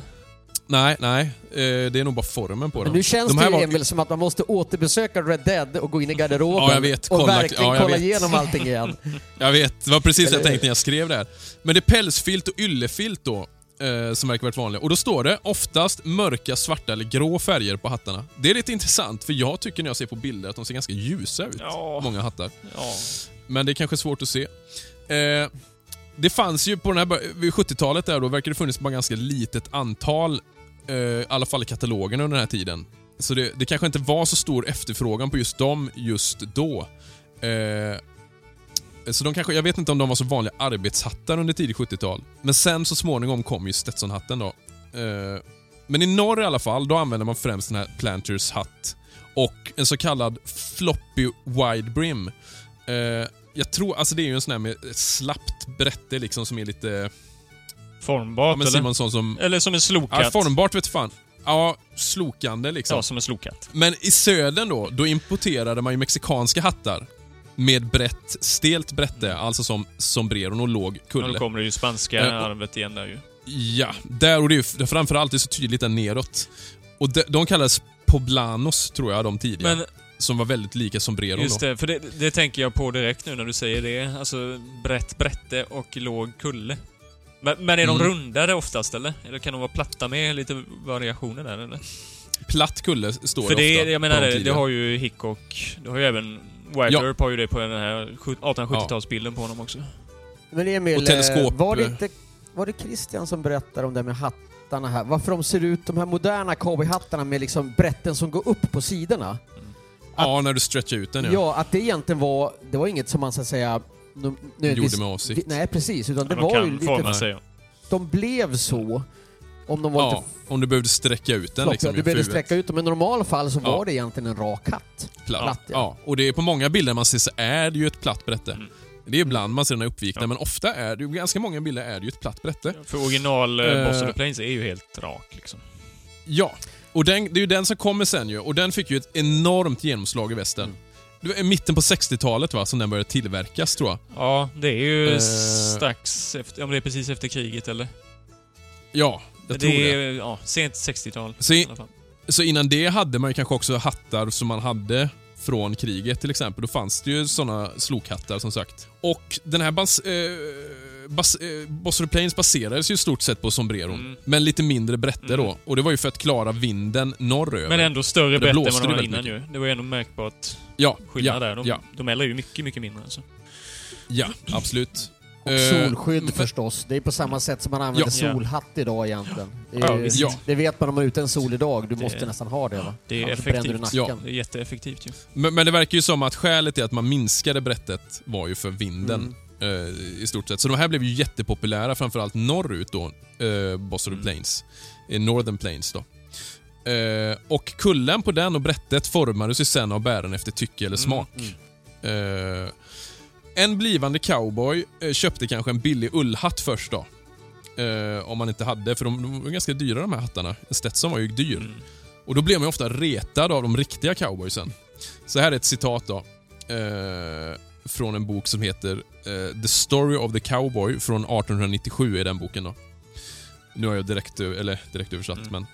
Nej, nej. Eh, det är nog bara formen på Men dem. nu känns De det var- Emil som att man måste återbesöka Red Dead och gå in i garderoben Ja, jag vet. och Kolla- verkligen ja, jag kolla vet. igenom allting igen. Jag vet, det var precis det jag tänkte när jag skrev det här. Men det är pälsfilt och yllefilt då, eh, som verkar varit vanliga. Och då står det oftast mörka, svarta eller grå färger på hattarna. Det är lite intressant, för jag tycker när jag ser på bilder att de ser ganska ljusa ut, Ja. många hattar. Ja. Men det är kanske svårt att se. Eh, det fanns ju på den här, vid 70-talet där då, verkar det funnits bara ganska litet antal, eh, i alla fall i katalogen under den här tiden. Så det, det kanske inte var så stor efterfrågan på just dem just då. Eh, så de kanske, jag vet inte om de var så vanliga arbetshattar under tidigt 70-tal. Men sen så småningom kom ju Stetsonhatten då. Eh, men i norr i alla fall, då använder man främst den här Planters hatt och en så kallad floppy wide brim. Eh, jag tror, alltså det är ju en sån här med ett slappt brätte liksom som är lite... Ja, Formbart men eller? Simon sån som... Eller som en Ja, slokatt. formbart vet fan. Ja, slokande liksom. Ja, som en slokatt. Men i södern då, då importerade man ju mexikanska hattar med brett, stelt brätte, alltså som sombreron och låg Ja, kulle. då kommer det ju spanska Eh, arvet igen där ju. Ja, där och det är ju det framförallt är så tydligt där neråt. Och de, de kallades poblanos, tror jag, de tidiga. Men som var väldigt lika sombreron just då. det, för det, det tänker jag på direkt nu när du säger det. Alltså brett brätte och låg kulle. Men, men är de Mm. rundare oftast eller? Eller kan de vara platta med lite variationer där eller? Platt kulle står För det det, ofta jag menar de det, det har ju Hickok, det har ju även Wagler har ju det på den här 1870-talsbilden på honom också. Men Emil, Och teleskop, eh, var det inte var det Christian som berättade om det med hattarna här? Varför de ser ut, de här moderna cowboyhattarna med liksom brätten som går upp på sidorna? Ja, när du stretchar ut den Ja. ja. att det egentligen var, det var inget som man så att säga nö- nödvändigtvis- Gjorde med avsikt. Vi- Nej precis, utan det de var kan ju lite... sig. ja. De blev så, om de var Ja, lite om du behövde sträcka ut den flopp, liksom. Du i behövde huvudet. sträcka ut dem, men i normalfall så Ja. var det egentligen en rak hatt. Platt. Platt, ja. ja. och det är på många bilder man ser så är det ju ett platt brätte. Mm. Det är ibland man ser den här uppvikna, Ja. men ofta är det ju, ganska många bilder är det ju ett platt brätte. För original Eh. Boss of the Plains är ju helt rak liksom. Ja, och den, det är ju den som kommer sen ju, och den fick ju ett enormt genomslag i västern. Mm. Det var i mitten på 60-talet va, som den började tillverkas tror jag. Ja, det är ju Eh. strax efter, om det är precis efter kriget eller? Ja, jag det tror det. är, ja, sent 60-tal Så i-. Så innan det hade man ju kanske också hattar som man hade från kriget till exempel. Då fanns det ju såna slokhattar som sagt. Och den här bas, eh, bas, eh, Boss of the Plains baserades ju i stort sett på sombreron. Mm. Men lite mindre brätte Mm. då. Och det var ju för att klara vinden norröver. Men ändå större bett än vad de det var innan ju. Det var ju ändå märkbart ja, skillnad ja, där. De, ja, de är ju mycket, mycket mindre alltså. ja, absolut. Och Eh, solskydd förstås. Det är på samma sätt som man använder Ja. solhatt idag egentligen. Det, Ja, är. Ja. det vet man om man är ute en solig dag. Du Det- måste nästan ha det va? Det är Annars effektivt. nacken. Det är jätteeffektivt ju. Men, men det verkar ju som att skälet till att man minskade brättet var ju för vinden. Mm. Eh, I stort sett. Så de här blev ju jättepopulära, framförallt norrut då, eh, the Mm. Plains. Eh, Northern Plains då. Eh, och kullen på den och brättet formades ju sen av bäraren efter tycke eller smak. Mm. Eh, en blivande cowboy eh, köpte kanske en billig ullhatt först då. Eh, om man inte hade, för de, de var ganska dyra de här hattarna. Stetson var ju dyr. Mm. Och då blev man ju ofta retad av de riktiga cowboysen. Så här är ett citat då. Från en bok som heter eh, The Story of the Cowboy från 1897 är den boken då. Nu har jag direkt, eller direkt översatt Mm. men...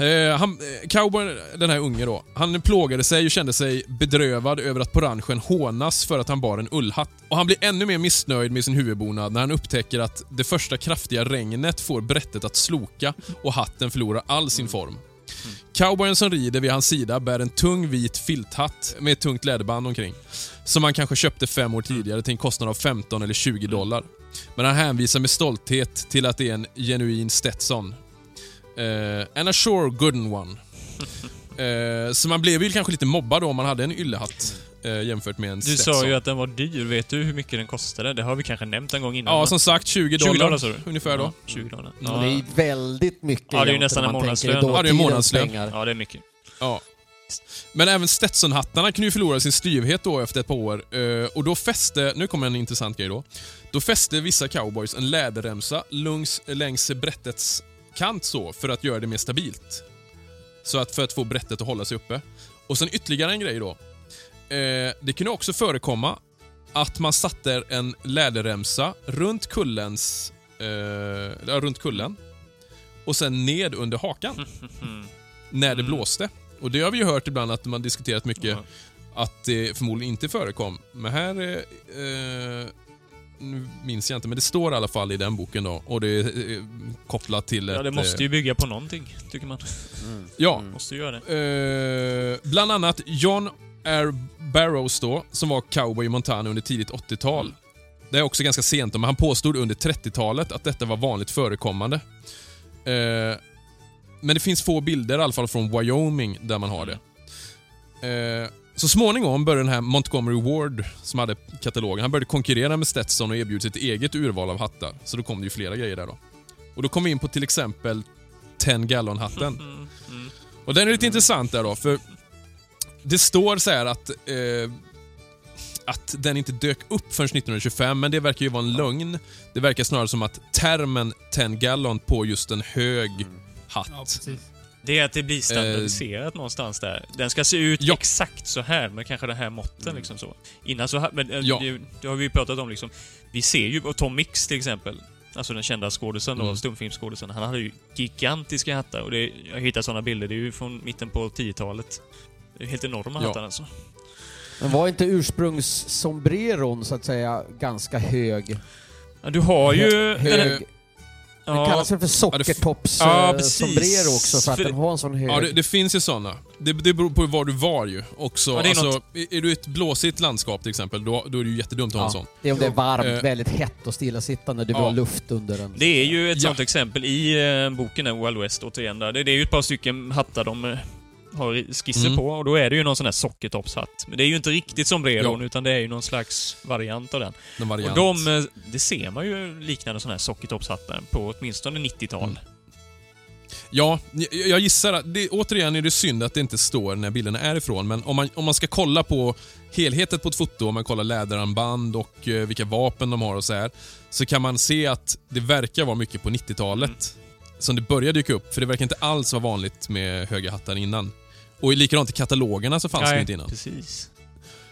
Eh, han, cowboyn, den här unge då, han plågade sig och kände sig bedrövad över att på ranchen hånas för att han bar en ullhatt. Och han blir ännu mer missnöjd med sin huvudbonad när han upptäcker att det första kraftiga regnet får brättet att sloka och hatten förlorar all sin form. Cowboyen som rider vid hans sida bär en tung vit filthatt med ett tungt läderband omkring. Som han kanske köpte fem år tidigare till en kostnad av 15 eller 20 dollar. Men han hänvisar med stolthet till att det är en genuin Stetson. Uh, and a sure good one. Eh, så man blev ju kanske lite mobbad då om man hade en yllehatt eh, jämfört med en Du Stetson. sa ju att den var dyr. Vet du hur mycket den kostade? Det har vi kanske nämnt en gång innan. Ja, som sagt 20 20 dollar, dollar sa du? ungefär då. Ja, 20 dollar. Ja. Det är väldigt mycket Ja, det är ju nästan en man månadslön. Ja, det är en månadslön. Ja, det är mycket. Ja. Men även Stetson-hattarna kunde ju förlora sin styvhet då efter ett par år. Eh, och då fäste, nu kommer en intressant grej då. Då fäste vissa cowboys en läderremsa längs, längs brättets kant så, för att göra det mer stabilt. Så att för att få brättet att hålla sig uppe. Och sen ytterligare en grej då. Eh, det kunde också förekomma att man satte en läderremsa runt kullens... Eh, runt kullen. och sen ned under hakan när det Mm. blåste. Och det har vi ju hört ibland att man diskuterat mycket Ja. att det förmodligen inte förekom. Men här, eh, eh, nu minns jag inte, men det står i alla fall i den boken då. Och det är eh, kopplat till Ja, ett... det måste eh, ju bygga på någonting, tycker man. Ja, Mm. Måste ju göra det. eh, bland annat John R. Barrows då, som var cowboy i Montana under tidigt 80-tal. Mm. Det är också ganska sent, men han påstod under 30-talet att detta var vanligt förekommande. Eh, men det finns få bilder, i alla fall från Wyoming, där man har det. Eh, så småningom började den här Montgomery Ward, som hade katalogen, han började konkurrera med Stetson och erbjuda sitt eget urval av hattar. Så då kom det ju flera grejer där då. Och då kom vi in på till exempel 10 gallon-hatten. Mm. Mm. Och den är lite intressant där då, för det står så här att eh, att den inte dök upp förrän 1925, men det verkar ju vara en lögn. Det verkar snarare som att termen 10 gallon på just en hög hatt. Ja, precis. Det är att det blir standardiserat någonstans där. Den ska se ut Ja. exakt så här med kanske den här måtten liksom så. Innan så här, men eh, Ja. det, det har vi ju pratat om liksom. Vi ser ju, och Tom Mix till exempel, alltså den kända skådisen då, Mm. stumfilmsskådisen, han hade ju gigantiska hattar och det, jag har hittat sådana bilder, det är ju från mitten på 10-talet. Det är helt enorma Ja. hattar alltså. Men var inte ursprungssombreron så att säga ganska hög? Ja, du har ju... Hö- hög. Den ja, kallas väl för Ja, sockertopps-sombrero precis. också för att För den har en sån hög... Ja, det, det finns ju såna. Det, det beror på var du var ju också. Ja, är alltså, något- är, du i ett blåsigt landskap till exempel, då, då är det ju jättedumt att ha en sån. det är om det är varmt, Eh. väldigt hett och stillasittande, du vill Ja. ha luft under den. Det är ju ett Ja. sånt exempel i eh, boken där, Wild West återigen. Där. Det, det är ju ett par stycken hattar de eh, har skisser Mm. på och då är det ju någon sån här sockertoppshatt. Men det är ju inte riktigt sombreron Ja. utan det är ju någon slags variant av den. Variant. Och de, eh, det ser man ju liknande såna här sockertoppshattar på åtminstone 90-tal. Mm. Ja, jag- gissar att... Det, återigen är det synd att det inte står när bilderna är ifrån, men om man, om man ska kolla på helheten på ett foto, om man kollar läderarmband och eh, vilka vapen de har och så här, så kan man se att det verkar vara mycket på 90-talet som det började dyka upp, för det verkar inte alls vara vanligt med höga hattar innan. Och likadant i katalogerna så fanns det inte innan. precis.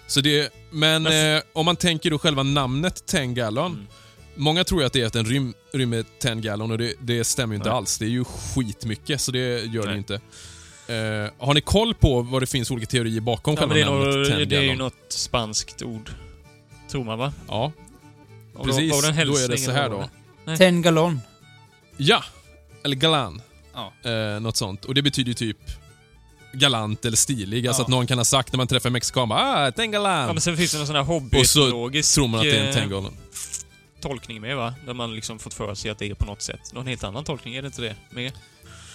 Så det, men Men- eh, om man tänker då själva namnet 10 gallon. Mm. Många tror ju att det är att den rym, rymmer 10 gallon och det, det stämmer ju inte Nej. alls. Det är ju skitmycket, så det gör det Nej. ju inte. Eh, har ni koll på vad det finns olika teorier bakom Ja, men själva det, är namnet 10 nog, det är ju gallon? något spanskt ord. Tror man va? Ja, Och precis. det en Då är det så här då. var det? 10 gallon. Ja! Eller galan. Ja. Eh, något sånt. Och det betyder ju typ galant eller stilig. Alltså Ja. att någon kan ha sagt när man träffar en mexikan bara ah, 10 Ja, men sen finns det någon sån här Och så hobbyetologisk tror man att det är en eh, 10 gallon. tolkning med va? Där man liksom fått för sig att det är på något sätt. Någon helt annan tolkning, är det inte det? Med?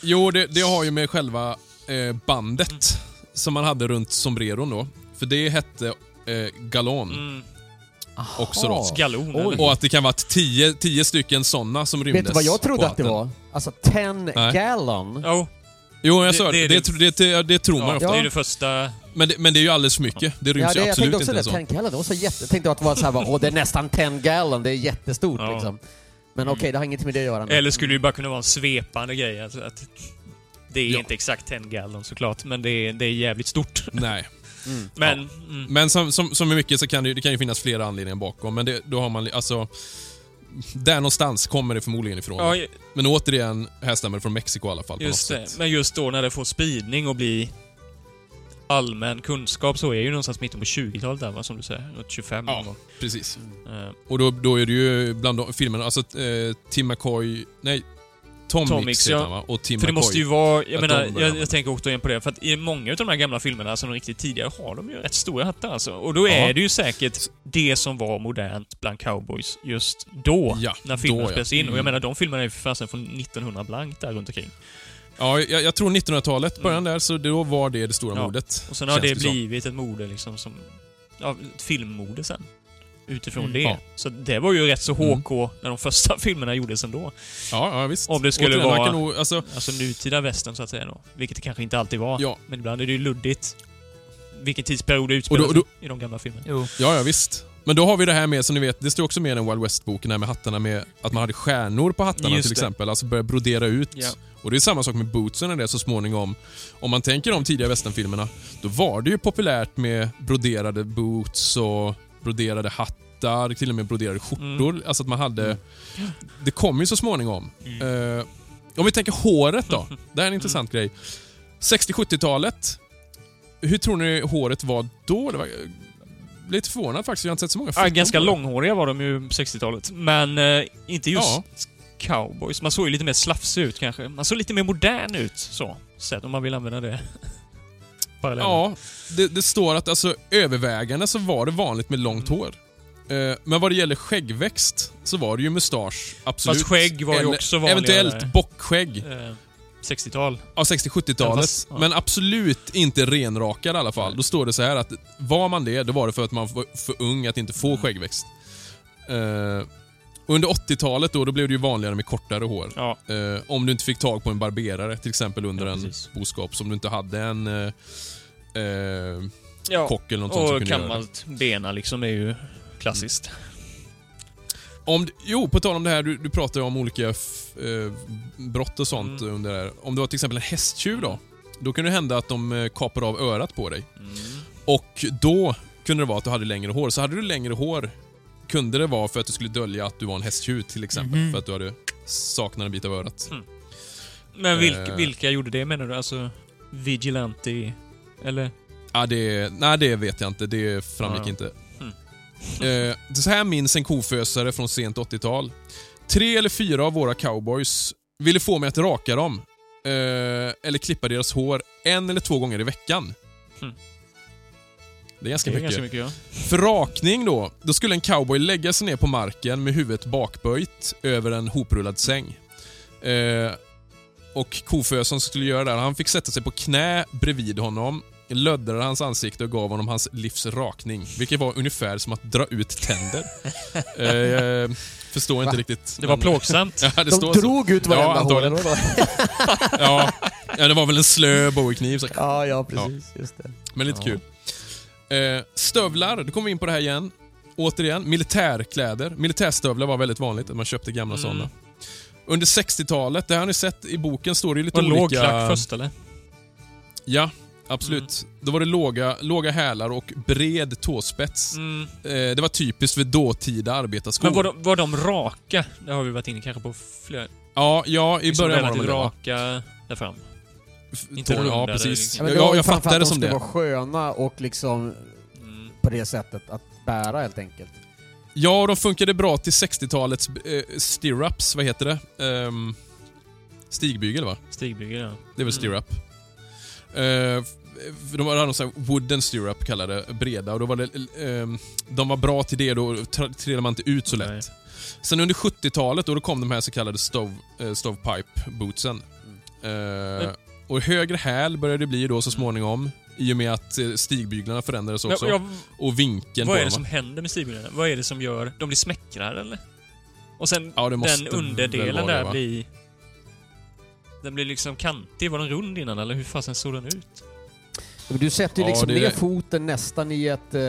Jo, det, det har ju med själva eh, bandet som man hade runt sombreron då. För det hette eh, galon. Mm, också då. galon? Och att det kan vara tio, tio stycken sådana som rymdes Vet du vad jag trodde att det var? Alltså 10 Nej. gallon. Jo, Jo, jag Det- sa det det. är Det, det- det, det, det tror man ja, ju det ofta. är ju det första... Men det, men det är ju alldeles för mycket. Det ryms Ja, det, ju jag absolut tänkte också inte det, en sån. 10 gallon, det var så jätte... Jag tänkte att det var så här, bara, åh det är nästan 10 gallon, det är jättestort Ja. liksom. Men okej, det har inget med det att göra. nu. Eller skulle det ju bara kunna vara en svepande grej. Alltså att det är Ja. inte exakt 10 gallon såklart, men det är, det är jävligt stort. Nej. Mm. Men... Mm, Men som, som, som mycket så kan det, ju- det kan ju finnas flera anledningar bakom. Men det, då har man, alltså... Där någonstans kommer det förmodligen ifrån. ja, Men återigen, här stämmer det från Mexiko i alla fall. Just något det. sätt. Men just då när det får spridning och blir allmän kunskap så är ju någonstans mitten på 20-talet där va, som du säger. Runt 25 Ja. någon. Precis. Eh, Och då, då är det ju bland de filmerna, alltså eh, Tim McCoy... Nej. Tom, Tom Mix ja. va? Och Tim För det McCoy. måste ju vara, jag menar, jag, jag tänker återigen på det, för att i många av de här gamla filmerna, alltså de riktigt tidigare, har de ju rätt stora hattar alltså. Och då Ja. är det ju säkert det som var modernt bland cowboys just då, Ja, när filmen då, ja. spelades in. Och jag Mm. menar, de filmerna är ju för fasen från 1900 blankt där runt omkring. Ja, jag, jag tror 1900-talet, början där, så då var det det stora Mm. Ja. modet. Och sen har det som. blivit ett mode liksom som... Ja, ett filmmode sen. Utifrån Mm. det. Ja. Så det var ju rätt så Mm. HK när de första filmerna gjordes ändå. Ja, ja visst. Om det skulle Återigen, vara- nog, alltså, Alltså nutida västern så att säga då. Vilket det kanske inte alltid var. ja, Men ibland är det ju luddigt. Vilken tidsperiod det utspelar då- sig i de gamla filmerna. Jo. ja, ja, visst. Men då har vi det här med, som ni vet, det står också med i den Wild West-boken, här med hattarna med att man hade stjärnor på hattarna Just till det. exempel. Alltså börja brodera ut. Ja. Och det är samma sak med bootsen det så småningom. Om man tänker de tidiga westernfilmerna, då var det ju populärt med broderade boots och broderade hattar, till och med broderade skjortor. Alltså att man hade... Det kom ju så småningom. Mm. Eh, Om vi tänker håret då. Det här är en intressant grej. 60-70-talet. Hur tror ni håret var då? Det var lite förvånad faktiskt. Jag har inte sett så många Ja, ganska långhåriga var de ju på 60-talet. Men eh, inte just Ja. cowboys. Man såg ju lite mer slafsig ut kanske. Man såg lite mer modern ut så. Sett om man vill använda det. Parallellen. Ja, det, det står att alltså, övervägande så var det vanligt med långt hår. Eh, Men vad det gäller skäggväxt så var det ju mustasch, absolut. Fast skägg var ju också vanligare. Eventuellt bockskägg. Eh, 60-tal. Ja, 60-70-talet. Fast, ja. Men absolut inte renrakad i alla fall. Då står det så här att var man det, då var det för att man var för ung att inte få Mm. skäggväxt. Eh, under 80-talet då, då blev det ju vanligare med kortare hår. Ja. Eh, om du inte fick tag på en barberare, till exempel under Ja, en boskap. Som du inte hade en eh, eh, ja. kock eller något sånt som Och kunde göra det. gammalt bena liksom är ju klassiskt. Om, du- jo, på tal om det här, du, du ju om olika eh, brott och sånt Mm. under det här. Om det var till exempel en hästtjuv då, då kan det hända att de eh, kapar av örat på dig. Mm. Och då kunde det vara att du hade längre hår. Så hade du längre hår kunde det vara för att du skulle dölja att du var en hästtjuv till exempel. Mhm. För att du hade saknat en bit av örat. Men vilka, Eh. vilka gjorde det menar du? Alltså Vigilante? Eller? Ja, det, nej, det vet jag inte. Det framgick Ja. inte. Mm. Eh, så här minns en kofösare från sent 80-tal. Tre eller fyra av våra cowboys ville få mig att raka dem. Eh, eller klippa deras hår en eller två gånger i veckan. Mm. Det är ganska Det är mycket. ganska mycket ja. För rakning då, då skulle en cowboy lägga sig ner på marken med huvudet bakböjt över en hoprullad säng. Eh, och kofösaren som skulle göra det, här, han fick sätta sig på knä bredvid honom, löddrade hans ansikte och gav honom hans livs rakning. Vilket var ungefär som att dra ut tänder. eh, jag förstår inte Va? riktigt. Det var men- plågsamt. Ja, det De står så. drog ut varenda Ja, vadå? Ja, ja, det var väl en slö bowie-kniv. så- Ja, ja precis. Just det. Men lite Ja. kul. Eh, stövlar, då kommer vi in på det här igen. Återigen, militärkläder. Militärstövlar var väldigt vanligt, att man köpte gamla Mm. sådana. Under 60-talet, det har ni sett i boken, står det ju lite Och olika... låg klack först eller? Ja, absolut. Då var det låga, låga hälar och bred tåspets. Mm. Eh, det var typiskt för dåtida arbetarskor. Men var de, var de raka? Det har vi varit inne kanske på flera... Ja, ja, i liksom början var de det. raka där fram. F- Inte tå- Ja, precis. liksom. Ja, men det Ja, var ju jag framför fattar att det de som skulle det. vara sköna och liksom Mm. på det sättet att bära helt enkelt. Ja, de funkade bra till 60-talets eh, stirrups, vad heter det? Ehm, stigbygel va? Stigbygel ja. Det är väl Mm. stirrup. Eh, de hade någon sån här wooden stirrup kallade breda och då var det, ehm, de var bra till det, då trillade man inte ut så lätt. Nej. Sen under 70-talet då, då kom de här så kallade stove, eh, stovepipe bootsen. Eh, och högre häl började det bli då så småningom i och med att eh, stigbyglarna förändrades också. Ja, ja, Och vinkeln vad är det som händer med stigbyglarna? Vad är det som gör... De blir smäckrare eller? Och sen Ja, den underdelen det, där blir... Den blir liksom kantig. Var den rund innan eller hur fasen såg den ut? Men du sätter ju Ja, liksom ner foten nästan i ett, eh,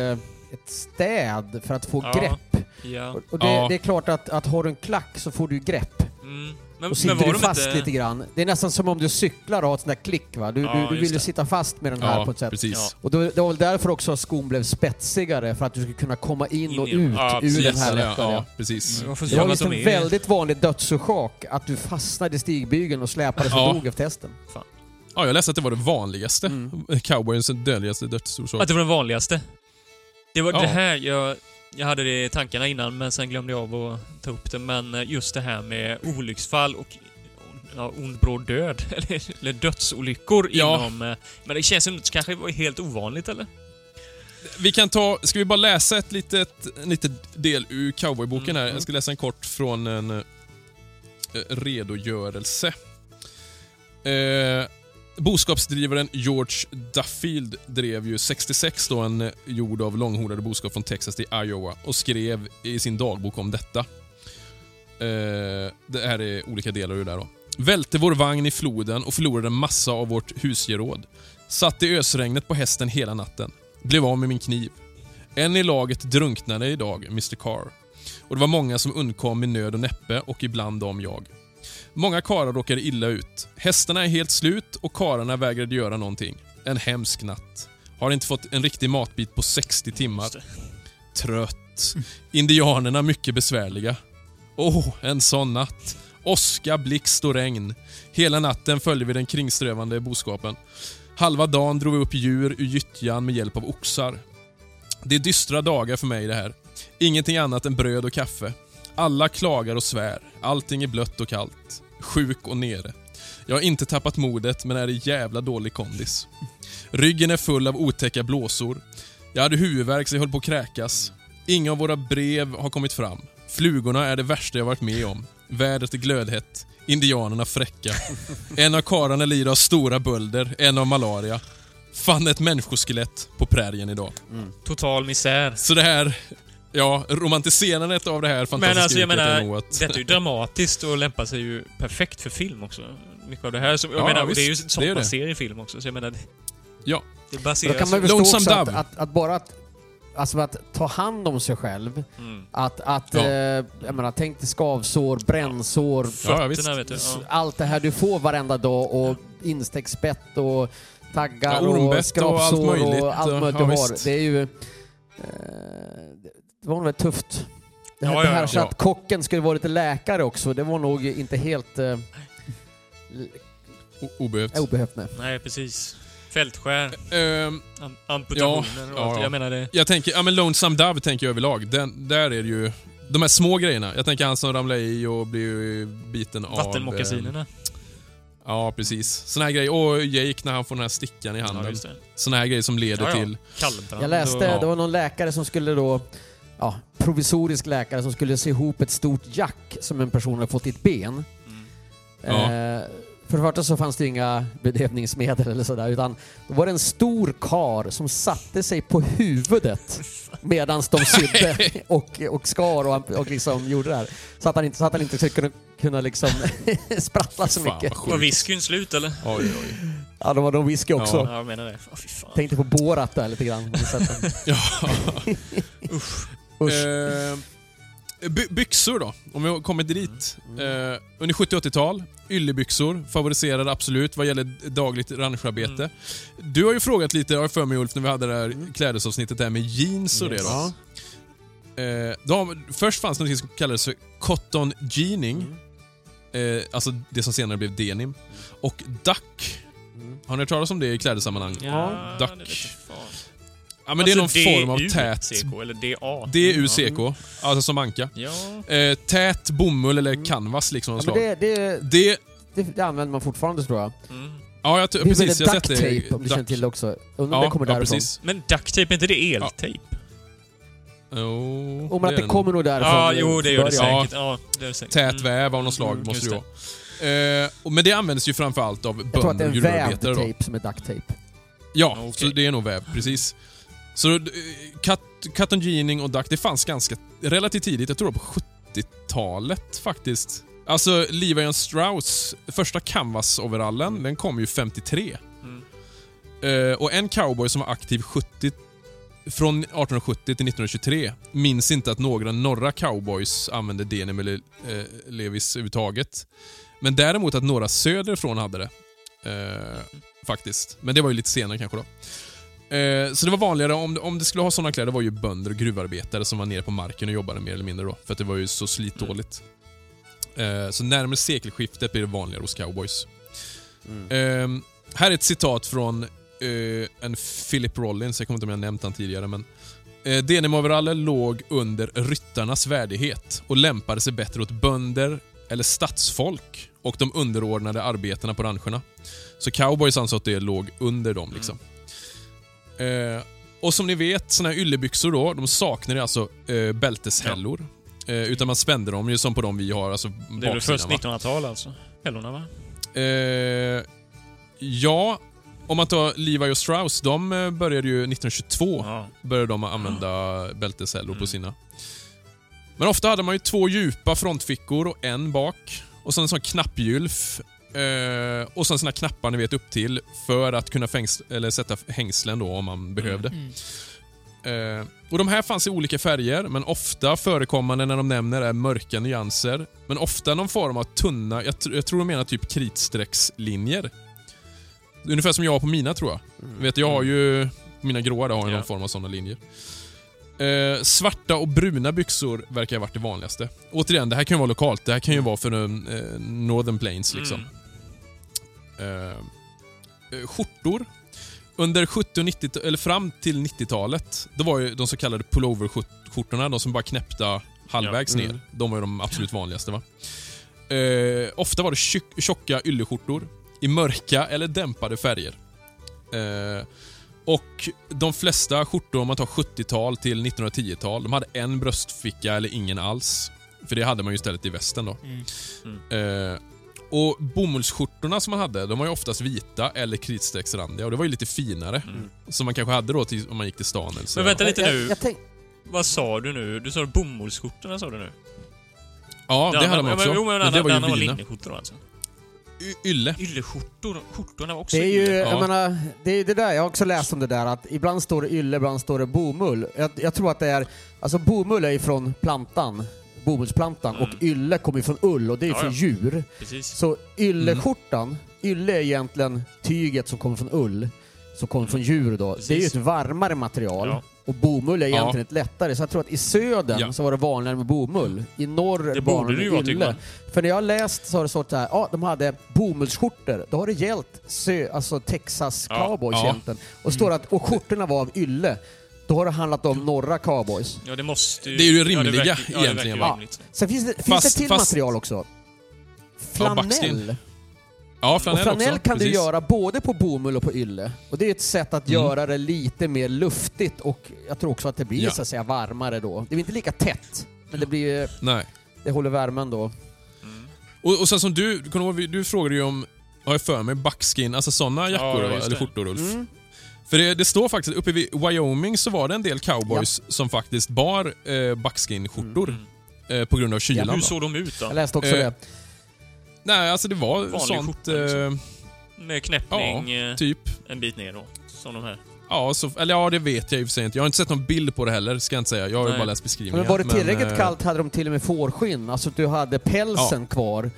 ett städ för att få Ja. grepp. Ja. Och, det, Ja. det är klart att, att har du en klack så får du grepp. Mm. Men, Och men sitter var du fast inte... lite grann. Det är nästan som om du cyklar och har ett sånt där klick va. Du, Ja, du, du vill ju sitta fast med den här Ja, på ett sätt. precis. Ja. Och då, det var väl därför också skon blev spetsigare, för att du skulle kunna komma in, In och ut ja, ur den här ja, lättare. ja, precis. Jag får Det var visst de en väldigt vanlig dödsorsak att du fastnade i stigbygeln och släpades Ja. och dog efter hästen. Ja, jag läste att det var det vanligaste. Mm. Cowboyens dödligaste dödsorsak. Att det var den vanligaste. Det var Ja. det här jag... Jag hade det i tankarna innan, men sen glömde jag av att ta upp det. Men eh, just det här med olycksfall och ja, ond bråd död, eller, eller dödsolyckor Ja. inom... eh, Men det känns det kanske var helt ovanligt, eller? Vi kan ta, ska vi bara läsa ett litet, en litet del ur cowboyboken här? Mm. Jag ska läsa en kort från en eh, redogörelse. Eh, boskapsdrivaren George Duffield drev ju 66 då en jord av långhornade boskap från Texas till Iowa och skrev i sin dagbok om detta. Eh, det här är olika delar ur det där då. Välte vår vagn i floden och förlorade massa av vårt husgeråd. Satt i ösregnet på hästen hela natten. Blev av med min kniv. En i laget drunknade idag, Mr Carr. Och det var många som undkom med nöd och näppe och ibland dem jag. Många karlar råkade illa ut. Hästarna är helt slut och karlarna vägrade göra någonting. En hemsk natt. Har inte fått en riktig matbit på 60 timmar. Trött. Indianerna mycket besvärliga. Åh, en sån natt. Åska, blixt och regn. Hela natten följde vi den kringströvande boskapen. Halva dagen drog vi upp djur ur gyttjan med hjälp av oxar. Det är dystra dagar för mig det här. Ingenting annat än bröd och kaffe. Alla klagar och svär. Allting är blött och kallt. Sjuk och nere. Jag har inte tappat modet men är i jävla dålig kondis. Ryggen är full av otäcka blåsor. Jag hade huvudvärk så jag höll på att kräkas. Inga av våra brev har kommit fram. Flugorna är det värsta jag varit med om. Vädret är glödhett. Indianerna fräcka. En av karlarna lider av stora bölder, en av malaria. Fann ett människoskelett på prärien idag. Total misär. Så det här, ja, romantiserandet av det här Men fantastiska alltså jag är menar, nog att... detta är ju dramatiskt och lämpar sig ju perfekt för film också. Mycket av det här. Så, jag Ja, menar, ja, och det är ju visst. sånt är man det. ser i film också. Så jag menar, det- Ja. det Då baseras kan man ju... förstå också att, att, att bara att, alltså att ta hand om sig själv, Mm. att, att Ja. eh, jag menar, tänk dig skavsår, bränsår, Ja, ja, visst. Fötterna, vet du. s- Ja. allt det här du får varenda dag och insteckspett och taggar Ja, och ormbett och skrapsår allt möjligt. och allt möjligt Ja, du har. visst. Det är ju... Eh, det- var nog tufft. Det här, Ja, det ja, här ja. så att kocken skulle vara lite läkare också, det var nog inte helt eh, obehövt. obehövt. Nej. Nej, precis. Fältskär, Ehm, am- amputationer och ja, allt. ja. Jag menar det. jag tänker, ja men Lonesome Dove tänker jag överlag. Den, där är det ju... De här små grejerna. Jag tänker han som ramlar i och blir biten av... Vattenmockasinerna. eh, Ja, precis. Såna här grejer. Och Jake när han får den här stickan i Ja, handen. just det. Såna här grejer som leder Ja, ja. till... Kallbrand Jag läste, och... det var någon läkare som skulle då, ja, provisorisk läkare som skulle se ihop ett stort jack som en person hade fått i ett ben. Mm. Ja. Eh, för det första så fanns det inga bedövningsmedel eller sådär, utan då var det en stor kar som satte sig på huvudet medan de sydde och, och skar och, och liksom gjorde det här. Så att han inte, så att han inte skulle kunna, kunna liksom sprattla så Fan, mycket. Var whiskyn slut eller? Oj, oj. Ja, de var de whisky också. Ja. Ja, jag menar det. Fan. Tänkte på Borat där lite grann. Ja. Usch. Eh, by- byxor då, om vi har kommit dit. Eh, under 70-80-tal, yllebyxor favoriserade absolut vad gäller dagligt rancharbete. Du har ju frågat lite, har jag för mig Ulf, när vi hade det här klädesavsnittet där med jeans och det då. Eh, de, först fanns det något som kallades för cotton jeaning. Eh, alltså det som senare blev denim. Och duck. Mm. Har ni hört talas om det i klädsammanhang? Ja, Duck. Ja, men det är någon Alltså, form av tät... DUCK, eller DA. DUCK, alltså som anka. Ja. Eh, tät bomull eller canvas liksom. Mm. Ja, slag. men det, det, Det... det, det använder man fortfarande tror jag. Mm. Ja, jag, Det är precis. Jag har sett duct det. tape om du känner till det också. Undrar om Ja, det kommer ja, därifrån. precis. Men duct tape, är inte det eltape? Jo, Och men att är det kommer nog därifrån. Ja, jo det gör det Ja. säkert. Ja, det är det säkert. Tät Mm. väv av något slag Mm, måste det vara. Eh, och- men det används ju framförallt av Jag tror att det bönder är och en vävd gruvarbetare. tape som är duct tape. Ja, Okej. så det är nog väv, precis. Så eh, cut and jeaning och duck, det fanns ganska relativt tidigt, jag tror på 70-talet faktiskt. Alltså, Levi Strauss, första canvas-overallen, den kom ju 53. Mm. Eh, och en cowboy som var aktiv 70, från 1870 till 1923 minns inte att några norra cowboys använde denim eller eh, levis överhuvudtaget. Men däremot att några söderifrån hade det. Eh, faktiskt. Men det var ju lite senare kanske då. Eh, så det var vanligare, om, om det skulle ha sådana kläder, var ju bönder och gruvarbetare som var nere på marken och jobbade mer eller mindre då. För att det var ju så slitdåligt. Eh, så närmare sekelskiftet blir det vanligare hos cowboys. Eh, här är ett citat från eh, en Philip Rollins, jag kommer inte ihåg om jag nämnt han tidigare, men eh, Denimoverallen låg under ryttarnas värdighet och lämpade sig bättre åt bönder eller stadsfolk och de underordnade arbetarna på rancherna. Så cowboys ansåg att det låg under dem. liksom. Eh, och som ni vet, såna här yllebyxor då, de saknar alltså eh, bälteshällor. Eh, utan man spände dem ju som på de vi har, alltså Det är väl först va? 1900-tal alltså? Hällorna va? Eh, ja, om man tar Levi och Strauss, de eh, började ju 1922 Ja. började de använda bälteshällor på Mm. sina. Men ofta hade man ju två djupa frontfickor och en bak. Och sen en sån knappgylf. Eh, och sen såna knappar ni vet upp till för att kunna fängs eller sätta hängslen då om man behövde. Mm. Eh, och De här fanns i olika färger, men ofta förekommande när de nämner är mörka nyanser. Men ofta någon form av tunna, jag, tr- jag tror de menar typ kritstreckslinjer. Ungefär som jag har på mina tror jag. Vet, jag har ju, mina gråa där har ju Ja. någon form av sådana linjer. Eh, svarta och bruna byxor verkar ha varit det vanligaste. Återigen, det här kan ju vara lokalt. Det här kan ju vara för eh, Northern Plains liksom. Mm. Eh, eh, skjortor. Under 70 och 90 eller fram till 90-talet, då var ju de så kallade pullover-skjortorna, de som bara knäppta halvvägs Ja. ner. Mm. De var ju de absolut vanligaste. va? Eh, ofta var det tjock- tjocka ylleskjortor i mörka eller dämpade färger. Eh, och de flesta skjortor, om man tar 70-tal till 1910-tal, de hade en bröstficka eller ingen alls. För det hade man ju istället i västen då. Mm. Eh, och bomullsskjortorna som man hade, de var ju oftast vita eller kritstrecksrandiga och det var ju lite finare. Mm. Som man kanske hade då till, om man gick till stan eller så. Men vänta lite nu. Jag, jag tänk, Vad sa du nu? Du sa bomullsskjortorna sa du nu? Ja, det hade man också. Men, jo, men, men det var den var ju vina. linneskjortor alltså? Y- Ylle. Ylleskjortor. Skjortorna var också det är ju, ylle. Ja. jag menar, det är det där, jag har också läst om det där att ibland står det ylle, ibland står det bomull. Jag, jag tror att det är, alltså bomull är ju från plantan, bomullsplantan, Mm. och ylle kommer ju från ull och det är Ja, från ja. djur. Precis. Så ylleskjortan, ylle är egentligen tyget som kommer från ull, som kommer från djur då. Det är ju Precis. ett varmare material. Ja. Och bomull är Ja. egentligen ett lättare, så jag tror att i södern Ja. så var det vanligare med bomull. I norr är Det borde vanligare det ju med vara, tycker ylle. man. För när jag har läst så har det stått så här, ja de hade bomullsskjortor, då har det gällt sö, alltså Texas Ja. cowboys Ja. egentligen. Och står det att, och skjortorna var av ylle, då har det handlat om norra cowboys. Ja, det måste ju... Det är ju ja, rimliga verkar- ja, det egentligen, verkar va? rimligt. Sen finns det, finns Fast- det till fast- material också. Ja. Flanell. Ja, och flanell, flanell också. kan du precis. göra både på bomull och på ylle. Och det är ett sätt att Mm. göra det lite mer luftigt och jag tror också att det blir Ja. så att säga varmare då. Det blir inte lika tätt, men det blir Nej. det håller värmen då. Mm. Och, och sen som du, du, du frågade ju om, har jag för mig, buckskin, alltså sådana jackor Ja, eller det. skjortor Ulf. Mm. För det, det står faktiskt, uppe vid Wyoming så var det en del cowboys som faktiskt bar eh, buckskin-skjortor Mm. eh, på grund av kylan. Hur då. såg de ut då? Jag läste också Eh, det. Nej, alltså det var Vanlig sånt... skjorta, liksom. eh, Med knäppning eh, typ. en bit ner då. Som de här. Ja, så, eller ja, det vet jag i och för sig inte. Jag har inte sett någon bild på det heller, ska jag inte säga. Jag har ju Nej. bara läst beskrivningar. Men var det tillräckligt eh, kallt hade de till och med fårskinn, alltså att du hade pälsen kvar.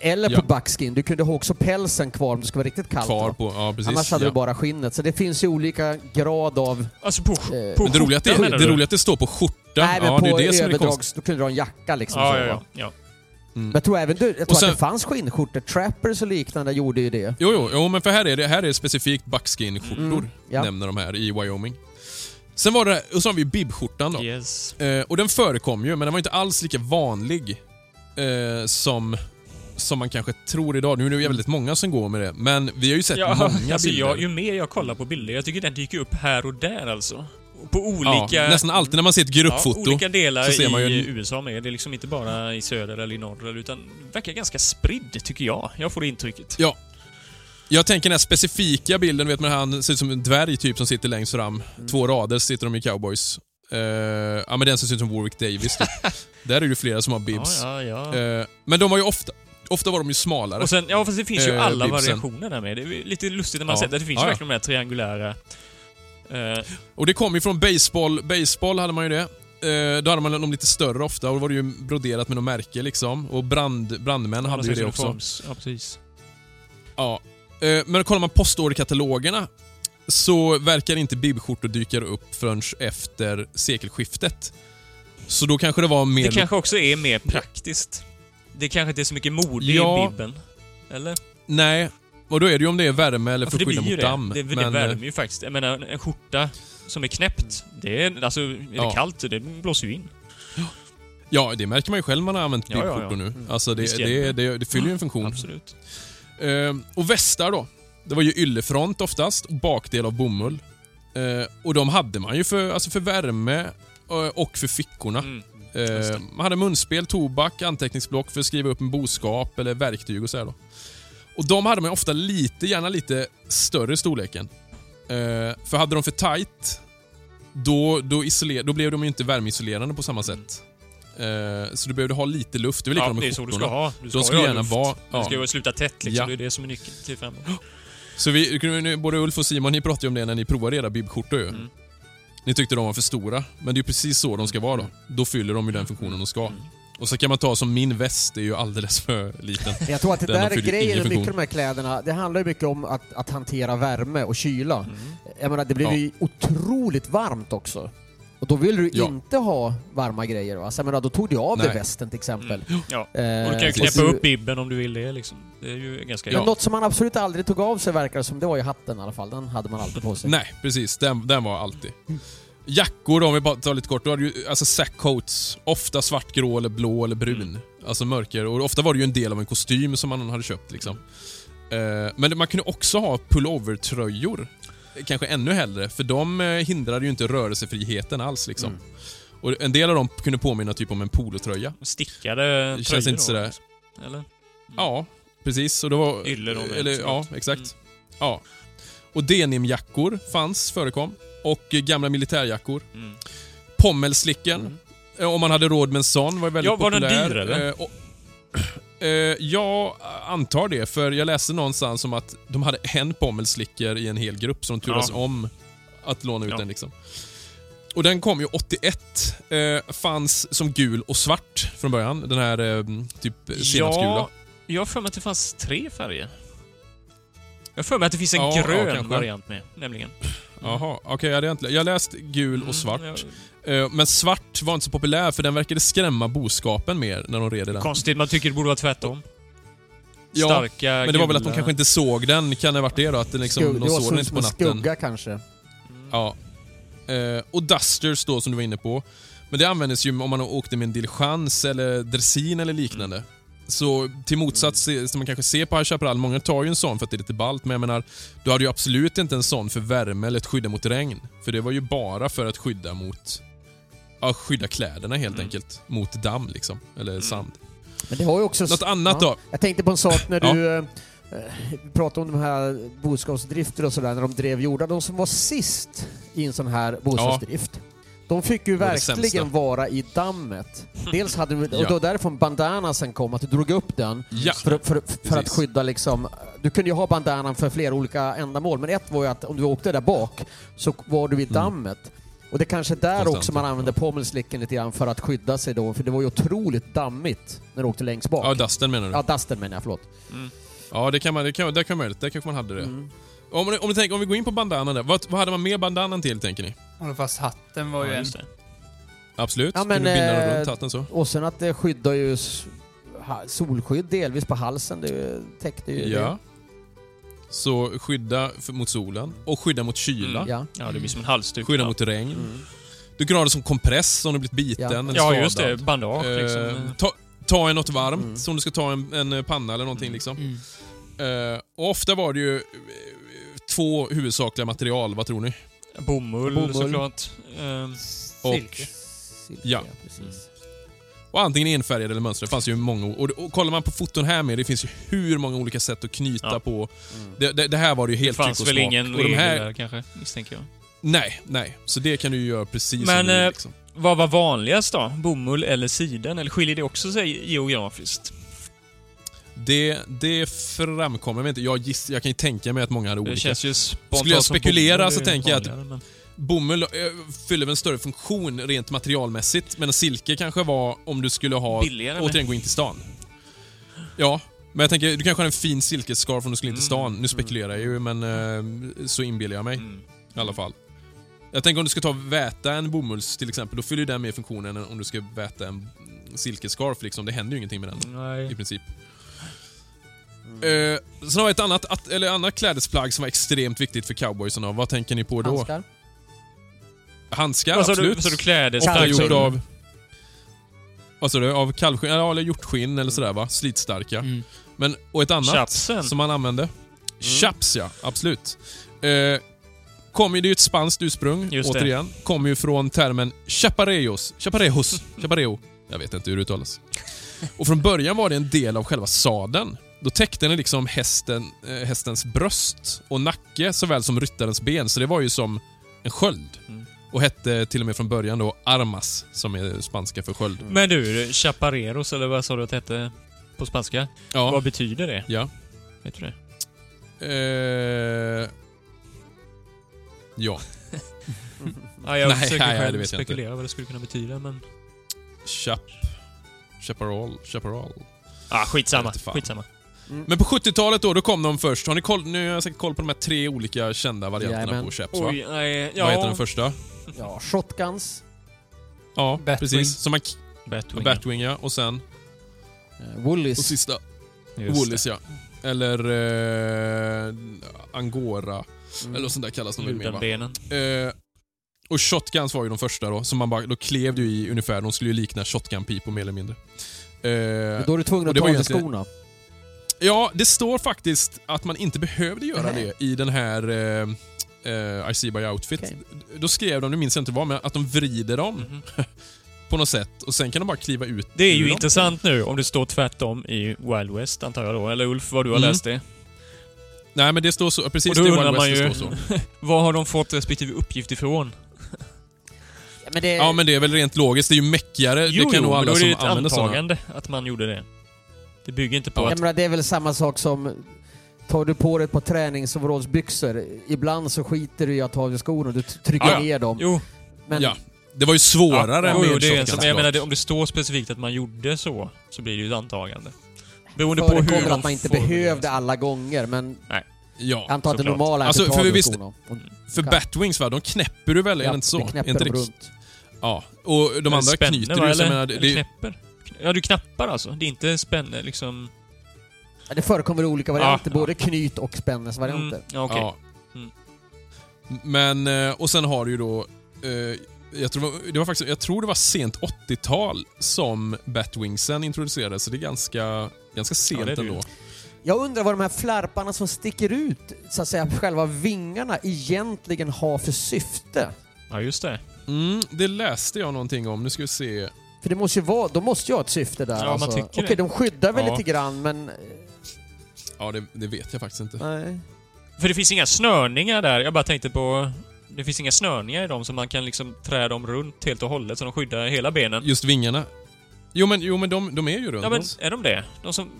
Eller på Ja. buckskin, du kunde ha också pälsen kvar om det ska vara riktigt kallt. Kvar på, ja precis. Annars hade ja. du bara skinnet. Så det finns ju olika grad av... Alltså på, Eh, på Men det roliga är att det, roliga att det står på skjorta. Nej men ja, på det är det som är. Då kunde du ha en jacka liksom. Ja, så, ja. ja. Mm. Men jag tror även du, jag tror sen- att det fanns skinnskjortor. Trappers och liknande gjorde ju det. Jo, jo, jo, men för här är det här är specifikt buckskin-skjortor, Mm, ja. nämner de här i Wyoming. Sen var det, och så har vi bibskjortan då. Yes. Eh, och den förekom ju, men den var inte alls lika vanlig eh, som, som man kanske tror idag. Nu är det ju väldigt många som går med det, men vi har ju sett Ja, många alltså bilder. jag, ju mer jag kollar på bilder, jag tycker den dyker upp här och där alltså. På ja, olika... nästan alltid när man ser ett Ja, gruppfoto. olika delar så ser man ju i en- USA med. Det är liksom inte bara i söder eller i norr, utan verkar ganska spridd, tycker jag. Jag får det intrycket. Ja. Jag tänker den här specifika bilden, vet man han ser ut som en dvärg typ som sitter längst fram. Mm. Två rader sitter de i cowboys. Eh, ja men den ser ut som Warwick Davis då. Där är det ju flera som har bibs. Ja, ja, ja. Eh, men de var ju ofta, ofta var de ju smalare. Och sen, ja fast det finns ju Eh, alla bibsen. variationer där med. Det är lite lustigt när man Ja. sett det. Det finns Ja, ju ja. verkligen de här triangulära... Eh, Och det kom ju från baseball. Baseball hade man ju det. Eh, då hade man dem lite större ofta och då var det ju broderat med något märke liksom. Och brand, brandmän hade ju det också. uniforms. Ja, precis. Ja. Eh, men kollar man postorderkatalogerna så verkar inte bibskjortor dyka upp förrän efter sekelskiftet. Så då kanske det var mer... Det kanske också är mer praktiskt. Det kanske inte är så mycket mode Ja. i bibben. Eller? Nej. Och då är det ju om det är värme eller Ja, för för skydda mot det. damm. Det, det Men, eh, värmer ju faktiskt. Jag menar, en skjorta som är knäppt, det är, alltså, är Ja. det kallt, det blåser ju in. Ja, det märker man ju själv när man har använt Ja, ja, ja. nu. Alltså det, det, det, det, fyller ju en funktion. Absolut. Eh, och västar då. Det var ju yllefront oftast och bakdel av bomull. Eh, och de hade man ju för, alltså för värme eh, och för fickorna. Mm. Eh, man hade munspel, tobak, anteckningsblock för att skriva upp en boskap eller verktyg och så här då. Och de hade man ofta lite, gärna lite större storleken. Eh, för hade de för tight, då, då, isoler, då blev de ju inte värmeisolerande på samma sätt. Eh, så du behövde ha lite luft. Det är Ja, likadant är med så du skjortorna. ska ha. Du ska De skulle gärna vara- ja. ska ju sluta tätt liksom. Ja. Det är det som är nyckeln till framåt. Så vi, både Ulf och Simon ni pratade ju om det när ni provade era bibskjortor ju. Mm. Ni tyckte de var för stora, men det är ju precis så de ska vara då. Då fyller de ju den funktionen de ska. Och så kan man ta som min väst, det är ju alldeles för liten. Jag tror att det Den där är grejen med mycket av de här kläderna. Det handlar ju mycket om att, att hantera värme och kyla. Mm. Jag menar, det blev Ja. ju otroligt varmt också. Och då ville du Ja. inte ha varma grejer va? Så menar, då tog du av dig Nej. västen till exempel. Ja. Eh, Och du kan ju knäppa upp bibben om du vill det liksom. Det är ju ganska... Men Ja. något som man absolut aldrig tog av sig verkar som, det var ju hatten i alla fall. Den hade man alltid på sig. Nej, precis. Den, den var alltid. Jackor då, om vi bara tar lite kort. Då hade du alltså sackcoats. Ofta svartgrå eller blå eller brun. Mm. Alltså mörker. Och ofta var det ju en del av en kostym som man hade köpt liksom. Eh, men man kunde också ha pullovertröjor. Kanske ännu hellre, för de eh, hindrade ju inte rörelsefriheten alls liksom. Mm. Och en del av dem kunde påminna typ om en polotröja. Stickade Det känns tröjor inte då, sådär- liksom. Eller? Ja, precis. Och det var... Ylle då eller. Ja, exakt. Ja. Och denimjackor fanns, förekom. Och gamla militärjackor. Mm. Pommelslicken, Mm. eh, om man hade råd med en sån, var väldigt Ja, var den populär. dyr, eller? Eh, och, eh, jag antar det, för jag läste någonstans om att de hade en pommelslicker i en hel grupp, så de turades Ja. om att låna ut Ja. den. liksom. Och den kom ju 81. Eh, fanns som gul och svart från början. Den här eh, typ senapsgula. Ja, jag har för mig att det fanns tre färger. Jag har för mig att det finns en Ja, ja, grön kanske. variant med, nämligen. Jaha, okej. jag hade inte- jag läste gul Mm, och svart. ja, Eh, men svart var inte så populär, för den verkade skrämma boskapen mer när de red i den. Konstigt, man tycker det borde vara tvärtom. Ja, Starka, Men det var väl att de kanske inte såg den. Kan det ha varit det då? Att det liksom, Skugg, de såg så den inte på en natten? skugga kanske. Mm. Ja. Eh, och dusters då, som du var inne på. Men det användes ju om man åkte med en diligence eller dressin eller liknande. Så till motsats till- som man kanske ser på High Chaparral, många tar ju en sån för att det är lite ballt, men jag menar, du hade ju absolut inte en sån för värme eller att skydda mot regn. För det var ju bara för att skydda mot... Ja, skydda kläderna helt Mm. enkelt. Mot damm liksom. Eller sand. Men det har ju också... Något annat Ja. då? Jag tänkte på en sak när Ja. du eh, vi pratade om de här boskapsdrifter och sådär, när de drev jordar. De som var sist i en sån här boskapsdrift, de fick ju verkligen vara i dammet. Dels hade du, och Ja. då därifrån bandanasen kom, att du drog upp den Ja. för, för, för att skydda liksom... Du kunde ju ha bandanan för flera olika ändamål, men ett var ju att om du åkte där bak så var du i Mm. Och det är kanske där Konstant, också man använde pommelslicken lite grann för att skydda sig då, för det var ju otroligt dammigt när du åkte längst bak. Ja, dusten menar du? Ja, dusten menar jag, förlåt. Mm. Ja, det kan man, det kan, det kan man möjligt. Där kanske man hade det. Mm. Om, om, ni tänker, om vi går in på bandanan där. Vad, vad hade man med bandanan till, tänker ni? Håller fast hatten var ju Ja, en... det. Absolut. Ja, men, binda eh, runt hatten så? Och sen att det skyddar ju solskydd delvis på halsen, det täckte ju Ja. Så skydda mot solen och skydda mot kyla. det. Ja. Ja, det blir som en halsduk. Skydda ja. mot regn. Mm. Du kan ha det som compress om du blivit biten Ja. eller Ja, skadad. just det. Bandage liksom. Eh, ta, ta en något varmt, Mm. som du ska ta en, en panna eller någonting Mm. liksom. Mm. Eh, ofta var det ju eh, två huvudsakliga material, vad tror ni? Bomull, Bomull. såklart. Ehm, Och- Silke. Silke, Ja. precis. Och antingen enfärgade eller mönstrade. Det fanns ju många... Och, och kollar man på foton här med, det finns ju hur många olika sätt att knyta Ja. på. Mm. Det, det, det här var det ju det helt fanns tryck och väl ingen regel här, där kanske, misstänker jag. Nej, nej. Så det kan du ju göra precis Men, som du vill. eh, Liksom. Vad var vanligast då? Bomull eller siden? Eller skiljer det också sig geografiskt? Det, det framkommer, jag inte, jag, giss, jag kan ju tänka mig att många hade olika. Det känns ju Skulle jag spekulera så tänker jag att- Bomull eh, fyller väl en större funktion rent materialmässigt, men silke kanske var om du skulle ha... Billigare. Återigen gå in till stan. Ja, men jag tänker, du kanske har en fin silkesscarf om du skulle in till stan. Mm, Nu spekulerar jag ju, men eh, så inbillar jag mig Mm. i alla fall. Jag tänker om du ska ta och väta en bomulls till exempel, då fyller den mer funktionen än om du ska väta en silkesscarf liksom. Det händer ju ingenting med den i Nej. princip. Eh, sen har vi ett annat, att, eller annat klädesplagg som var extremt viktigt för cowboysarna. Vad tänker ni på då? Handskar? Handskar, du? absolut. Vad sa du? Ofta Klädesplagg? Kallskinn. gjord av... Vad sa du? Av kallskinn? Ja, eller hjortskinn eller sådär va? Slitstarka. Mm. Men, och ett annat Chapsen. som man använde. Chaps ja, absolut. Eh, kommer ju, det är ju ett spanskt ursprung, Just det. återigen. Kommer ju från termen chaparejos. Chaparejos. Chapareo. Jag vet inte hur det uttalas. Och från början var det en del av själva sadeln. Då täckte den liksom hästen, eh, hästens bröst och nacke såväl som ryttarens ben, så det var ju som en sköld. Mm. Och hette till och med från början då armas, som är spanska för sköld. Men du, chapareros, eller vad sa du att det hette på spanska? Ja. Vad betyder det? ja. Vet du det? Eh, ja. Ja, jag Nej, försöker nej, själv vet jag inte. spekulera vad det skulle kunna betyda, men... Chap... Chaparral. Chaparral. Ah, skitsamma. Skitsamma. Men på 70-talet då, då kom de först. Har ni koll, nu har jag säkert koll på de här tre olika kända varianterna Jajamän. på chaps va? Oj, nej, ja. Vad heter den första? Ja, shotguns, Ja, Batwing. precis. Som man, Batwing. Batwing, ja. Och sen, och Woolies. sista, Just Woolies, ja. Eller eh, Angora. Mm. Eller vad sånt där kallas de väl mer. Eh, och shotguns var ju de första då, som man bara, då klev du i ungefär, de skulle ju likna shotgun-pipor mer eller mindre. Eh, Då är du tvungen och att det ta av dig skorna. ja, det står faktiskt att man inte behövde göra Nej. det i den här eh, eh, I see by outfit. Okej. Då skrev de, nu minns jag inte vad, men att de vrider dem Mhm. på något sätt och sen kan de bara kliva ut Det är ju dem. intressant nu om det står tvärtom i Wild West, antar jag då. Eller Ulf, vad du har Mm. läst det. Nej men det står så, precis Och då det är undrar man ju- det står så. Vad har de fått respektive uppgift ifrån? Ja, men det, Ja men det är väl rent logiskt, det är ju meckigare, Jo, det kan jo, nog men alla då är det som ju ett använder sådana. antagande att man gjorde det. Det bygger inte på Ja, att... menar, det är väl samma sak som Tar du på dig ett par träningsoverallsbyxor, ibland så skiter du i att ta av dig skorna och du trycker Ja, ja. ner dem. Jo, Men Ja. Det var ju svårare jo, med jo, det är som, jag menar, om det står specifikt att man gjorde så, så blir det ju ett antagande. Beroende på hur att man inte behövde sig. alla gånger, men Ja, jag antar att det normala är Alltså, att du för visst- skorna. Och, för Batwings va, de knäpper du väl? är det inte så? det knäpper inte runt. Ja, och de andra spänne, knyter va, du eller, menar, det, eller det, knäpper? Ja, du knappar alltså. Det är inte spänne liksom... Ja, det förekommer olika varianter, Ja. både knyt och spännesvarianter. Mm, ja, okej. Ja. Mm. Men, eh, och sen har du ju då... eh, Jag tror, det var- faktiskt, jag tror det var sent 80-tal som Batwingsen introducerades, så det är ganska, ganska sent ju. ändå. Jag undrar vad de här flärparna som sticker ut, så att säga, själva vingarna egentligen har för syfte. Ja, just det. Mm, det läste jag någonting om, nu ska vi se. För det måste ju vara, de måste ju ha ett syfte där. Ja, man alltså. tycker Okej, det. de skyddar väl Ja. lite grann, men... Ja, det, det vet jag faktiskt inte. Nej. För det finns inga snörningar där. Jag bara tänkte på... Det finns inga snörningar i dem så man kan liksom trä dem runt helt och hållet så de skyddar hela benen. Just vingarna. Jo men, jo, men de, de är ju runt. Ja men, är de det? De som...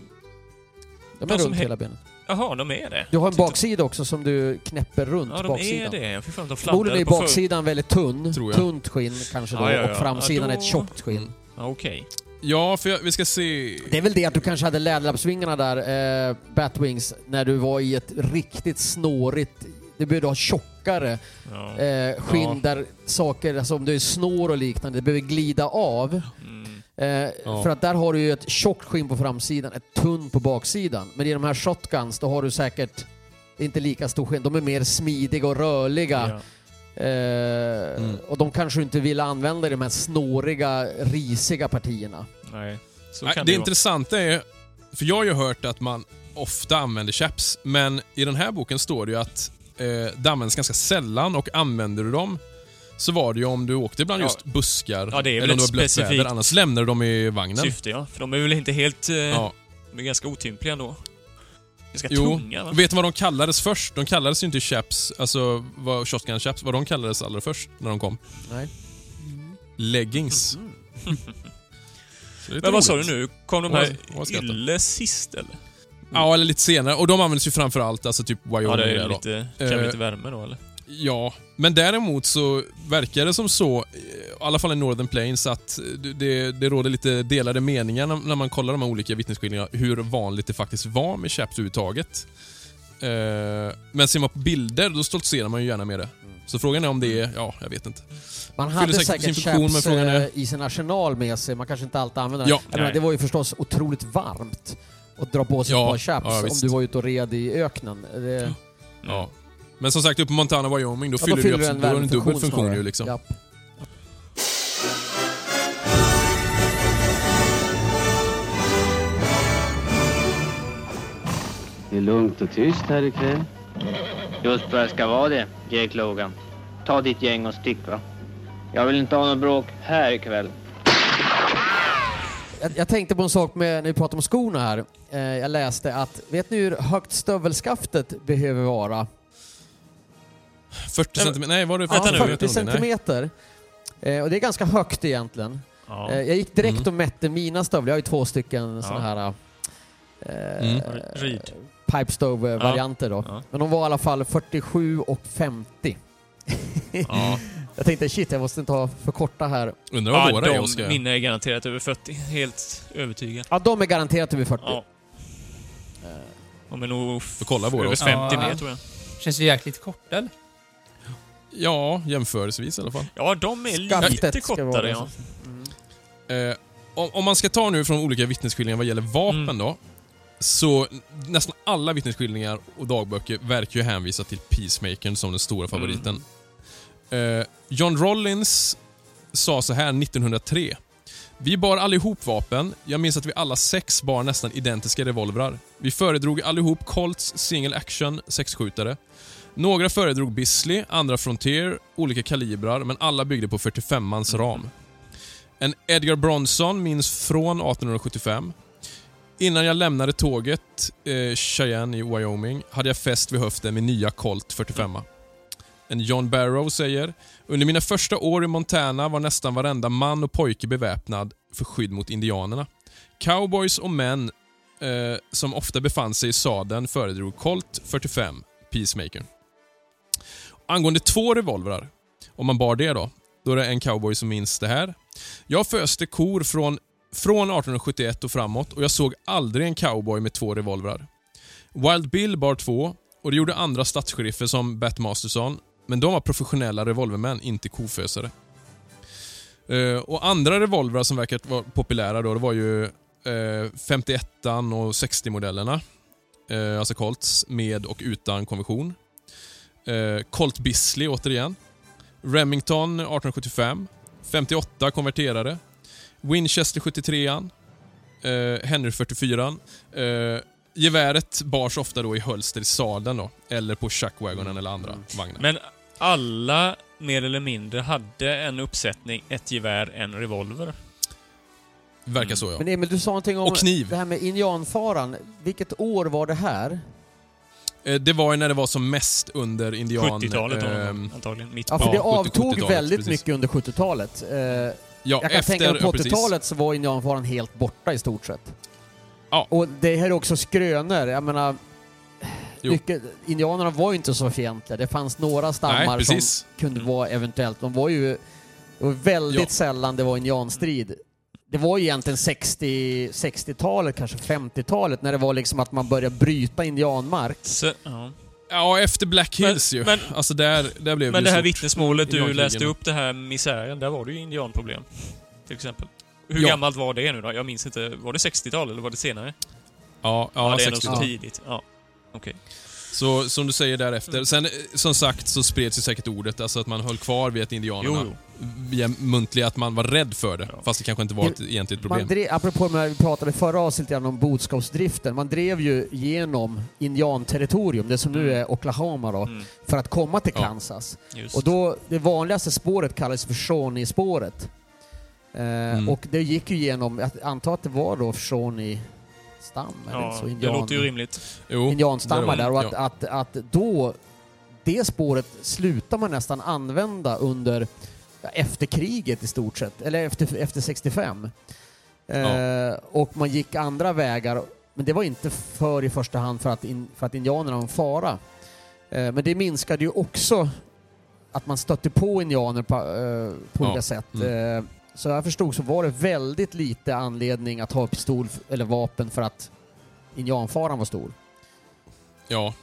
De De är som runt he- hela benet. Jaha, de är det. Du har en baksida också som du knäpper runt Ja, de baksidan. är det. Fy fan, de Förmodligen är för... baksidan väldigt tunn, Tror jag. tunt skinn kanske då, Ja, ja, ja. och framsidan Ja, är då- ett tjockt skinn. Mm. Okej. Ja, för jag, vi ska se... Det är väl det att du kanske hade läderlappsvingarna där, eh, Batwings, när du var i ett riktigt snårigt... Du behövde ha tjockare Ja. eh, skinn Ja. där saker, alltså om du är snår och liknande, det behöver glida av. Mm. Eh, Ja. För att där har du ju ett tjockt skinn på framsidan, ett tunn på baksidan. Men i de här shotguns, då har du säkert det inte lika stor skinn. De är mer smidiga och rörliga. Eh, Mm. Och de kanske inte vill använda de här snåriga, risiga partierna. Nej. Så Nej, kan det det vara. intressanta är, för jag har ju hört att man ofta använder chaps, men i den här boken står det ju att eh, det används ganska sällan och använder du dem så var det ju om du åkte bland Ja. just buskar Ja, det är eller om det var blött väder, annars lämnar du dem i vagnen. Syfte, ja. För de är väl inte helt... Eh, Ja. De är ganska otympliga ändå. Ganska Jo, tunga, va? vet du vad de kallades först? De kallades ju inte chaps, alltså vad shotgun chaps, vad de kallades allra först när de kom? Nej. Leggings. Mm. Men vad sa du nu? Kom de här? Ylle sist, eller? Ja, eller lite senare. Och de används ju framförallt, alltså typ Wyoming Ja, det är lite... Kan Eh, lite värme då, eller? Ja, men däremot så verkar det som så, eh, i alla fall i Northern Plains, att det- det, det råder lite delade meningar när, när man kollar de här olika vittnesskildringarna, hur vanligt det faktiskt var med chaps överhuvudtaget. Eh, men ser man på bilder, då stoltserar man ju gärna med det. Så frågan är om det är, ja, jag vet inte. Man hade säkert säkert sin funktion, chaps frågan är- eh, i sin arsenal med sig, man kanske inte alltid använder den. Ja. Jag menar, det var ju förstås otroligt varmt att dra på sig Ja, ett par chaps ja, om du var ute och red i öknen. Det, Ja. Men som sagt, uppe på Montana, Wyoming, då ja, fyller då du fyller absolut, då har du en dubbel funktion snarare. ju liksom. Japp. Det är lugnt och tyst här ikväll. Just vad det ska vara det, Jake Logan. Ta ditt gäng och stick va. Jag vill inte ha något bråk här ikväll. Jag, jag tänkte på en sak med, när vi pratade om skorna här. Eh, jag läste att, vet ni hur högt stövelskaftet behöver vara? 40 centimeter, nej var det Vänta nu, 40 Nej. centimeter. Eh, och det är ganska högt egentligen. Ja. Eh, jag gick direkt Mm. och mätte mina stövlar. Jag har ju två stycken Ja. såna här eh, Mm. Rid. pipe stove-varianter då. Ja. Men de var i alla fall 47 och 50. Ja, Jag tänkte shit, jag måste inte ha för korta här. Undrar vad ja våra är, Oskar? mina är garanterat över 40. Helt övertygad. Ja, de är garanterat över 40. Ja. De är nog våra över också. 50 Ja. mer tror jag. Känns ju jäkligt korta eller? Ja, jämförelsevis i alla fall. Ja, de är Skaftet lite kortare det. ja. Eh, om, om man ska ta nu från olika vittnesskildringar vad gäller vapen Mm. då, så nästan alla vittnesskildringar och dagböcker verkar ju hänvisa till Peacemakern som den stora favoriten. Eh, John Rollins sa så här 1903. Vi bar allihop vapen. Jag minns att vi alla sex bar nästan identiska revolvrar. Vi föredrog allihop Colts single action sexskjutare. Några föredrog Bisley, andra Frontier, olika kalibrar, men alla byggde på 45mans ram. En Edgar Bronson minns från 1875. Innan jag lämnade tåget eh, Cheyenne i Wyoming hade jag fäst vid höften med nya Colt 45. En John Barrow säger “Under mina första år i Montana var nästan varenda man och pojke beväpnad för skydd mot indianerna. Cowboys och män eh, som ofta befann sig i sadeln föredrog Colt 45, Peacemaker. Angående två revolvrar, om man bar det då, då är det en cowboy som minns det här. Jag föste kor från, från 1871 och framåt och jag såg aldrig en cowboy med två revolvrar. Wild Bill bar två och det gjorde andra stadsheriffer som Bat Masterson, men de var professionella revolvermän, inte kofösare. Uh, och andra revolvrar som verkar vara populära då, det var ju eh, uh, 51 och 60-modellerna. Uh, eh, alltså Colts med och utan konversion. Eh, Colt Bisley återigen. Remington 1875. 58 konverterade. Winchester 73 eh, Henry 44 eh, Geväret bars ofta då i hölster i sadeln då, eller på chuckwagonen eller andra vagnar. Men alla, mer eller mindre, hade en uppsättning, ett gevär, en revolver. Verkar så ja. Men Emil, du sa någonting om Och kniv. det här med indianfaran. Vilket år var det här? Eh, det var ju när det var som mest under indian... 70-talet ehm, antagligen. Mitt Ja, för det 70 avtog 70-talet, väldigt precis. mycket under 70-talet. Eh, ja, jag kan efter, tänka mig på ja, precis. 80-talet så var indianfaran helt borta i stort sett. Ja. Och det här är också skrönor. Jag menar, mycket, indianerna var ju inte så fientliga. Det fanns några stammar Nej, som kunde vara eventuellt, de var ju det var väldigt Ja. sällan det var indianstrid. Det var ju egentligen 60, 60-talet, kanske 50-talet, när det var liksom att man började bryta indianmark. Så, ja. Ja, efter Black Hills Men- ju. men- alltså där, där blev Men det det här vittnesmålet du läste upp, det här misären, där var det ju indianproblem. Till exempel. Hur Ja. gammalt var det nu då? Jag minns inte. Var det 60-tal eller var det senare? Ja, ja, det är nog 60 så Ja. tidigt. Ja. Okej. Så som du säger därefter. Sen eh, som sagt så spreds ju säkert ordet, alltså att man höll kvar vid att indianerna, Jo, jo. Via muntliga, att man var rädd för det. Ja. Fast det kanske inte var ett egentligt Man problem. drev, apropå det här vi pratade förra avsnittet om boskapsdriften, man drev ju genom indianterritorium, det som nu är Oklahoma då, Mm, för att komma till Ja. Kansas. just. Och då, det vanligaste spåret kallas för Shawnee-spåret. Eh, Mm. Och det gick ju genom, jag antar att det var då Shawnee-stam, eller ja, så det indian, låter ju rimligt. Jo, indianstammar det där. Och att, att, att då, det spåret slutar man nästan använda under, ja, efter kriget i stort sett, eller efter, efter 65. Eh, och man gick andra vägar, men det var inte för i första hand för att, in, för att indianerna var en fara. Eh, men det minskade ju också att man stötte på indianer på, eh, på Ja, olika sätt. mm. Eh, så jag förstod så var det väldigt lite anledning att ha pistol eller vapen för att indianfaran var stor. Ja.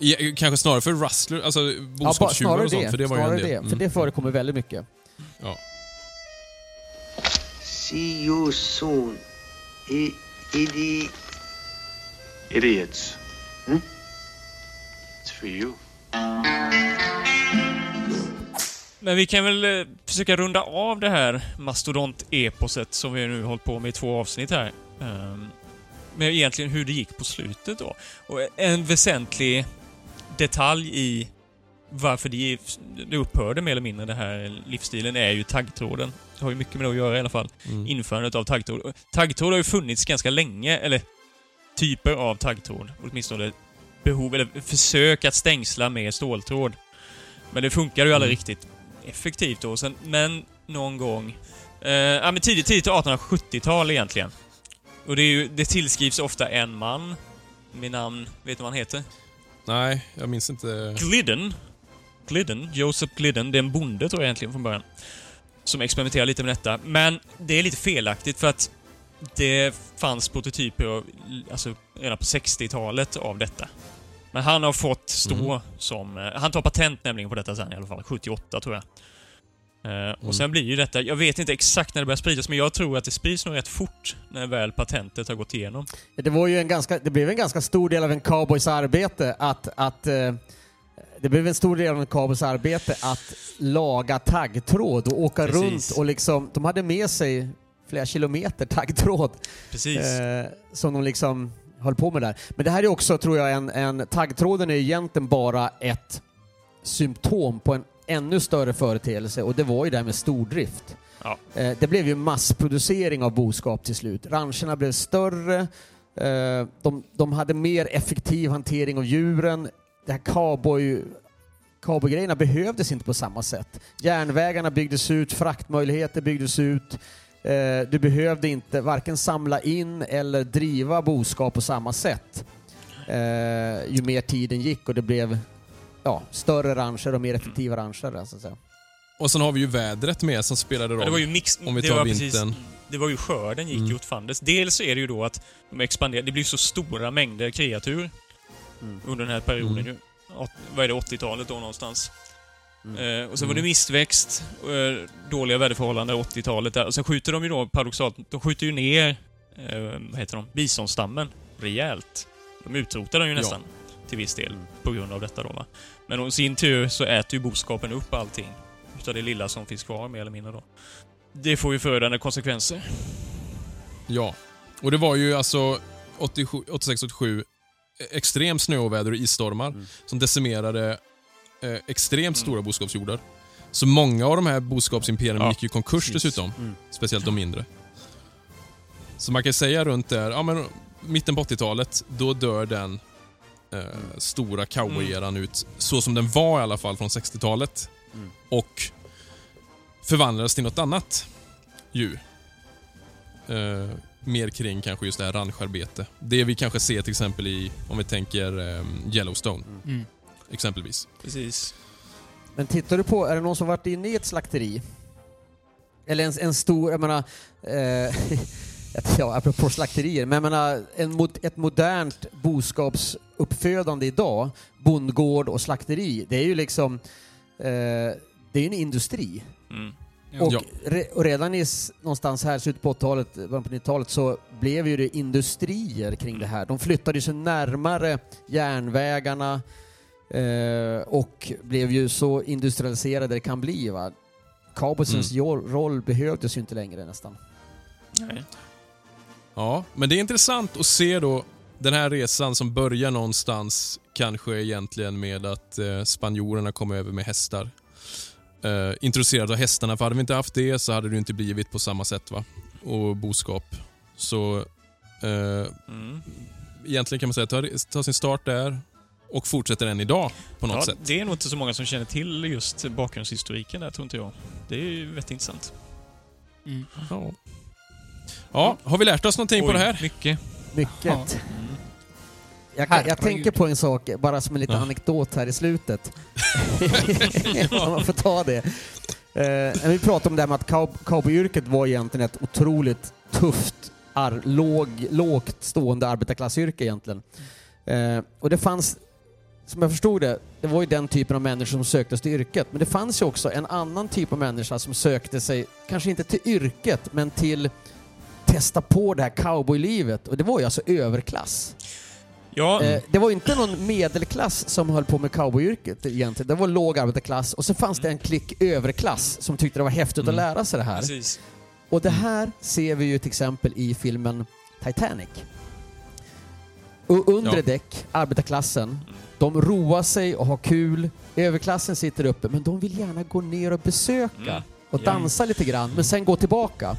I, kanske snarare för rustler, alltså Ja, boskapstjuvar och sånt, det. för det var ju en snarare del. det. Mm. För det förekommer väldigt mycket. See you soon. I, idi, Idiots. Hmm? It's for you. Men vi kan väl eh, försöka runda av det här mastodont-eposet som vi nu hållit på med i två avsnitt här. Um, med egentligen hur det gick på slutet då. Och en väsentlig detalj i varför det, det upphörde mer eller mindre, den här livsstilen, är ju taggtråden. Det har ju mycket med det att göra i alla fall. Mm. Införandet av taggtråd. Taggtråd har ju funnits ganska länge, eller typer av taggtråd. Åtminstone behov, eller försök att stängsla med ståltråd. Men det funkar ju aldrig Mm. riktigt effektivt då. Sen, men någon gång... Eh, ja, men tidigt, tidigt 1870-tal egentligen. Och det, är ju, det tillskrivs ofta en man. Med namn, vet du vad han heter? Nej, jag minns inte. Glidden. Glidden, Joseph Glidden, det är en bonde tror jag egentligen från början. Som experimenterar lite med detta. Men det är lite felaktigt för att det fanns prototyper av, alltså redan på 60-talet av detta. Men han har fått stå Mm. som... eh, Han tar patent nämligen på detta sen i alla fall. 78 tror jag. Eh, Mm. Och sen blir ju detta... Jag vet inte exakt när det börjar spridas, men jag tror att det sprids nog rätt fort när väl patentet har gått igenom. Det, var ju en ganska, det blev en ganska stor del av en cowboys arbete att, att eh, det blev en stor del av en cowboys arbete att laga taggtråd och åka Precis. runt och liksom, de hade med sig flera kilometer taggtråd Precis. eh, som de liksom höll på med där. Men det här är också, tror jag, en, en taggtråden är egentligen bara ett symptom på en ännu större företeelse och det var ju det här med stordrift. Ja. Eh, det blev ju massproducering av boskap till slut. Rancherna blev större, eh, de, de hade mer effektiv hantering av djuren. Det här cowboy cowboygrejerna behövdes inte på samma sätt. Järnvägarna byggdes ut, fraktmöjligheter byggdes ut. Eh, du behövde inte varken samla in eller driva boskap på samma sätt. Ju mer tiden gick och det blev ja, större rancher och mer effektiva rancher. Så att säga. Och sen har vi ju vädret med som spelade roll. Men det var ju mix... om vi det tar var vintern. Precis, det var ju skörden gick Mm. ju åt fanders. Dels så är det ju då att de expanderar, det blir så stora mängder kreatur Mm. under den här perioden Mm. ju. Vad är det, 80-talet då någonstans. Mm. Eh, och sen var det mistväxt, eh, dåliga väderförhållanden 80-talet där. Och sen skjuter de ju då paradoxalt, de skjuter ju ner, eh, vad heter de, bisonstammen rejält. De utrotar den ju Ja. nästan till viss del på grund av detta då va. Men å sin tur så äter ju boskapen upp allting utav det lilla som finns kvar mer eller mindre då. Det får ju förödande konsekvenser. Ja. Och det var ju alltså 86-87 extrem snöoväder och isstormar Mm. som decimerade eh, extremt Mm. stora boskapsjordar. Så många av de här boskapsimperierna Ja, gick ju i konkurs precis. dessutom. Mm. Speciellt de mindre. Så man kan säga runt där, ja men mitten på 80-talet, då dör den eh, stora cowboyeran ut så som den var i alla fall från 60-talet. Mm. Och förvandlades till något annat djur. Eh, mer kring kanske just det här rancharbete. Det vi kanske ser till exempel i, om vi tänker eh, Yellowstone, Mm. exempelvis. Precis. Men tittar du på, är det någon som varit inne i ett slakteri? Eller en, en stor, jag menar, eh, ett- ja, apropå slakterier, men jag menar, en, ett modernt boskapsuppfödande idag, bondgård och slakteri, det är ju liksom, eh, det är ju en industri. Mm. Och, Ja. re, och redan i, någonstans här, slutet på 80-talet, början på 90-talet, så blev ju det industrier kring det här. De flyttade sig närmare järnvägarna eh, och blev ju så industrialiserade det kan bli. Va? Cowboysens Mm. roll behövdes ju inte längre nästan. Nej. Ja, men det är intressant att se då den här resan som börjar någonstans kanske egentligen med att eh, spanjorerna kom över med hästar. Eh, introducerade av hästarna, för hade vi inte haft det så hade det inte blivit på samma sätt. va Och boskap. Så eh, Mm. egentligen kan man säga att det tar- sin start där och fortsätter än idag på något Ja, sätt. det är nog inte så många som känner till just bakgrundshistoriken där, tror inte jag. Det är ju väldigt intressant. Mm. Ja. Ja, har vi lärt oss någonting på Oj, det här? Mycket. Mycket. Ja. Jag, kan- jag tänker på en sak, bara som en liten Ja. anekdot här i slutet. Om man får ta det. Eh, när vi pratade om det här med att cow- cowboyyrket var egentligen ett otroligt tufft, ar- låg, lågt stående arbetarklassyrke egentligen. Eh, och det fanns, som jag förstod det, det var ju den typen av människor som sökte sig till yrket. Men det fanns ju också en annan typ av människa som sökte sig, kanske inte till yrket, men till testa på det här cowboylivet. Och det var ju alltså överklass. Ja, Eh, det var inte någon medelklass som höll på med cowboyyrket egentligen. Det var låg arbetarklass och så fanns det en klick överklass som tyckte det var häftigt Mm. att lära sig det här. precis. Och det här ser vi ju till exempel i filmen Titanic. Och undre Ja. däck, arbetarklassen, de roar sig och har kul. Överklassen sitter uppe, men de vill gärna gå ner och besöka Mm. och dansa lite grann, men sen gå tillbaka.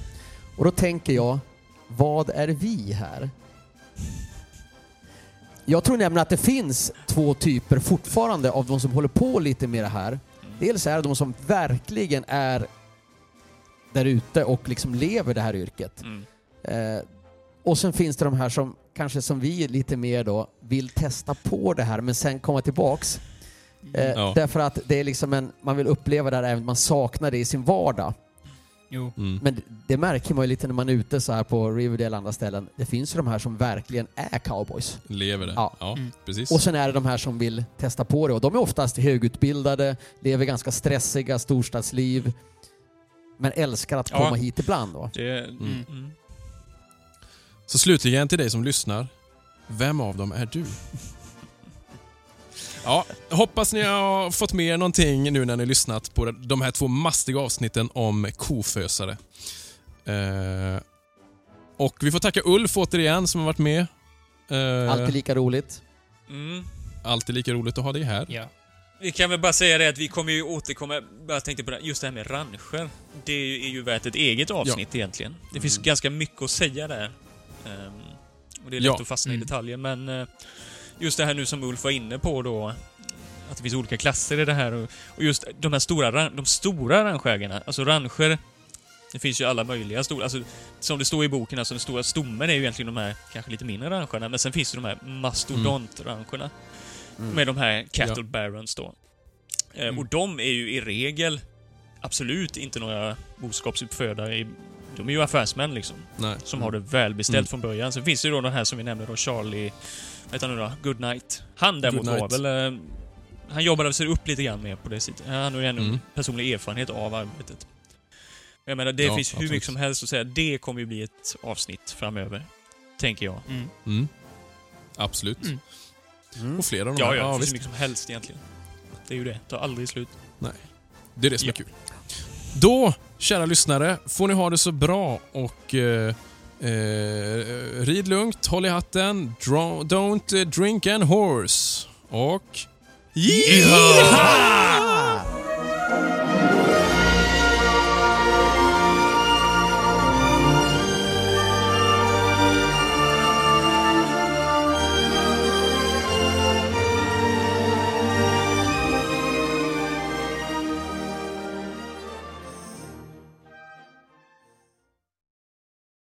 Och då tänker jag, vad är vi här? Jag tror nämligen att det finns två typer fortfarande av de som håller på lite med det här. Dels är det de som verkligen är där ute och liksom lever det här yrket. Mm. Eh, och sen finns det de här som kanske som vi lite mer då vill testa på det här men sen komma tillbaks. Eh, Ja. Därför att det är liksom en, man vill uppleva det här även om man saknar det i sin vardag. Jo. Mm. Men det märker man ju lite när man är ute så här på Riverdale och andra ställen. Det finns ju de här som verkligen är cowboys. Lever det. Ja. Ja, Mm. precis. Och sen är det de här som vill testa på det och de är oftast högutbildade, lever ganska stressiga storstadsliv, men älskar att Ja. komma hit ibland då. Det, Mm. mm. Så slutligen till dig som lyssnar. Vem av dem är du? Ja, hoppas ni har fått med er någonting nu när ni lyssnat på de här två mastiga avsnitten om kofösare. Eh, och vi får tacka Ulf återigen som har varit med. Eh, Alltid lika roligt. Mm. alltid lika roligt att ha dig här. Ja. Vi kan väl bara säga det att vi kommer ju återkomma, jag tänkte på det, just det här med ranger. Det är ju, är ju värt ett eget avsnitt egentligen. Det finns ganska mycket att säga där. Ehm, och det är lätt Ja. att fastna Mm. i detaljer, men eh, just det här nu som Ulf var inne på då, att det finns olika klasser i det här och, och just de här stora, de stora rangägarna, alltså ranger det finns ju alla möjliga stora, alltså som det står i boken, alltså den stora stommen är ju egentligen de här kanske lite mindre rangerna, men sen finns det de här mastodontrangerna. Mm. Med de här cattle Ja. barons då. Eh, Mm. Och de är ju i regel absolut inte några boskapsuppfödare. I, de är ju affärsmän liksom, Nej. som har det välbeställt Mm. från början. Sen finns det ju då den här som vi nämnde då, Charlie... Vad heter han nu då? Goodnight. Han däremot var Goodnight. väl... eh, Han jobbade sig upp lite grann mer på det sättet. Han har ju ändå Mm. personlig erfarenhet av arbetet. Jag menar, det Ja, finns hur absolut. mycket som helst att säga. Det kommer ju bli ett avsnitt framöver. Tänker jag. Mm. Mm. Absolut. Mm. Mm. Och flera av de Ja, här. ja, det finns visst. hur mycket som helst egentligen. Det är ju det. Det tar aldrig slut. Det är det som är Ja. kul. Då, kära lyssnare, får ni ha det så bra och eh, eh, rid lugnt, håll i hatten, dra- don't drink and horse och... Yeehaw!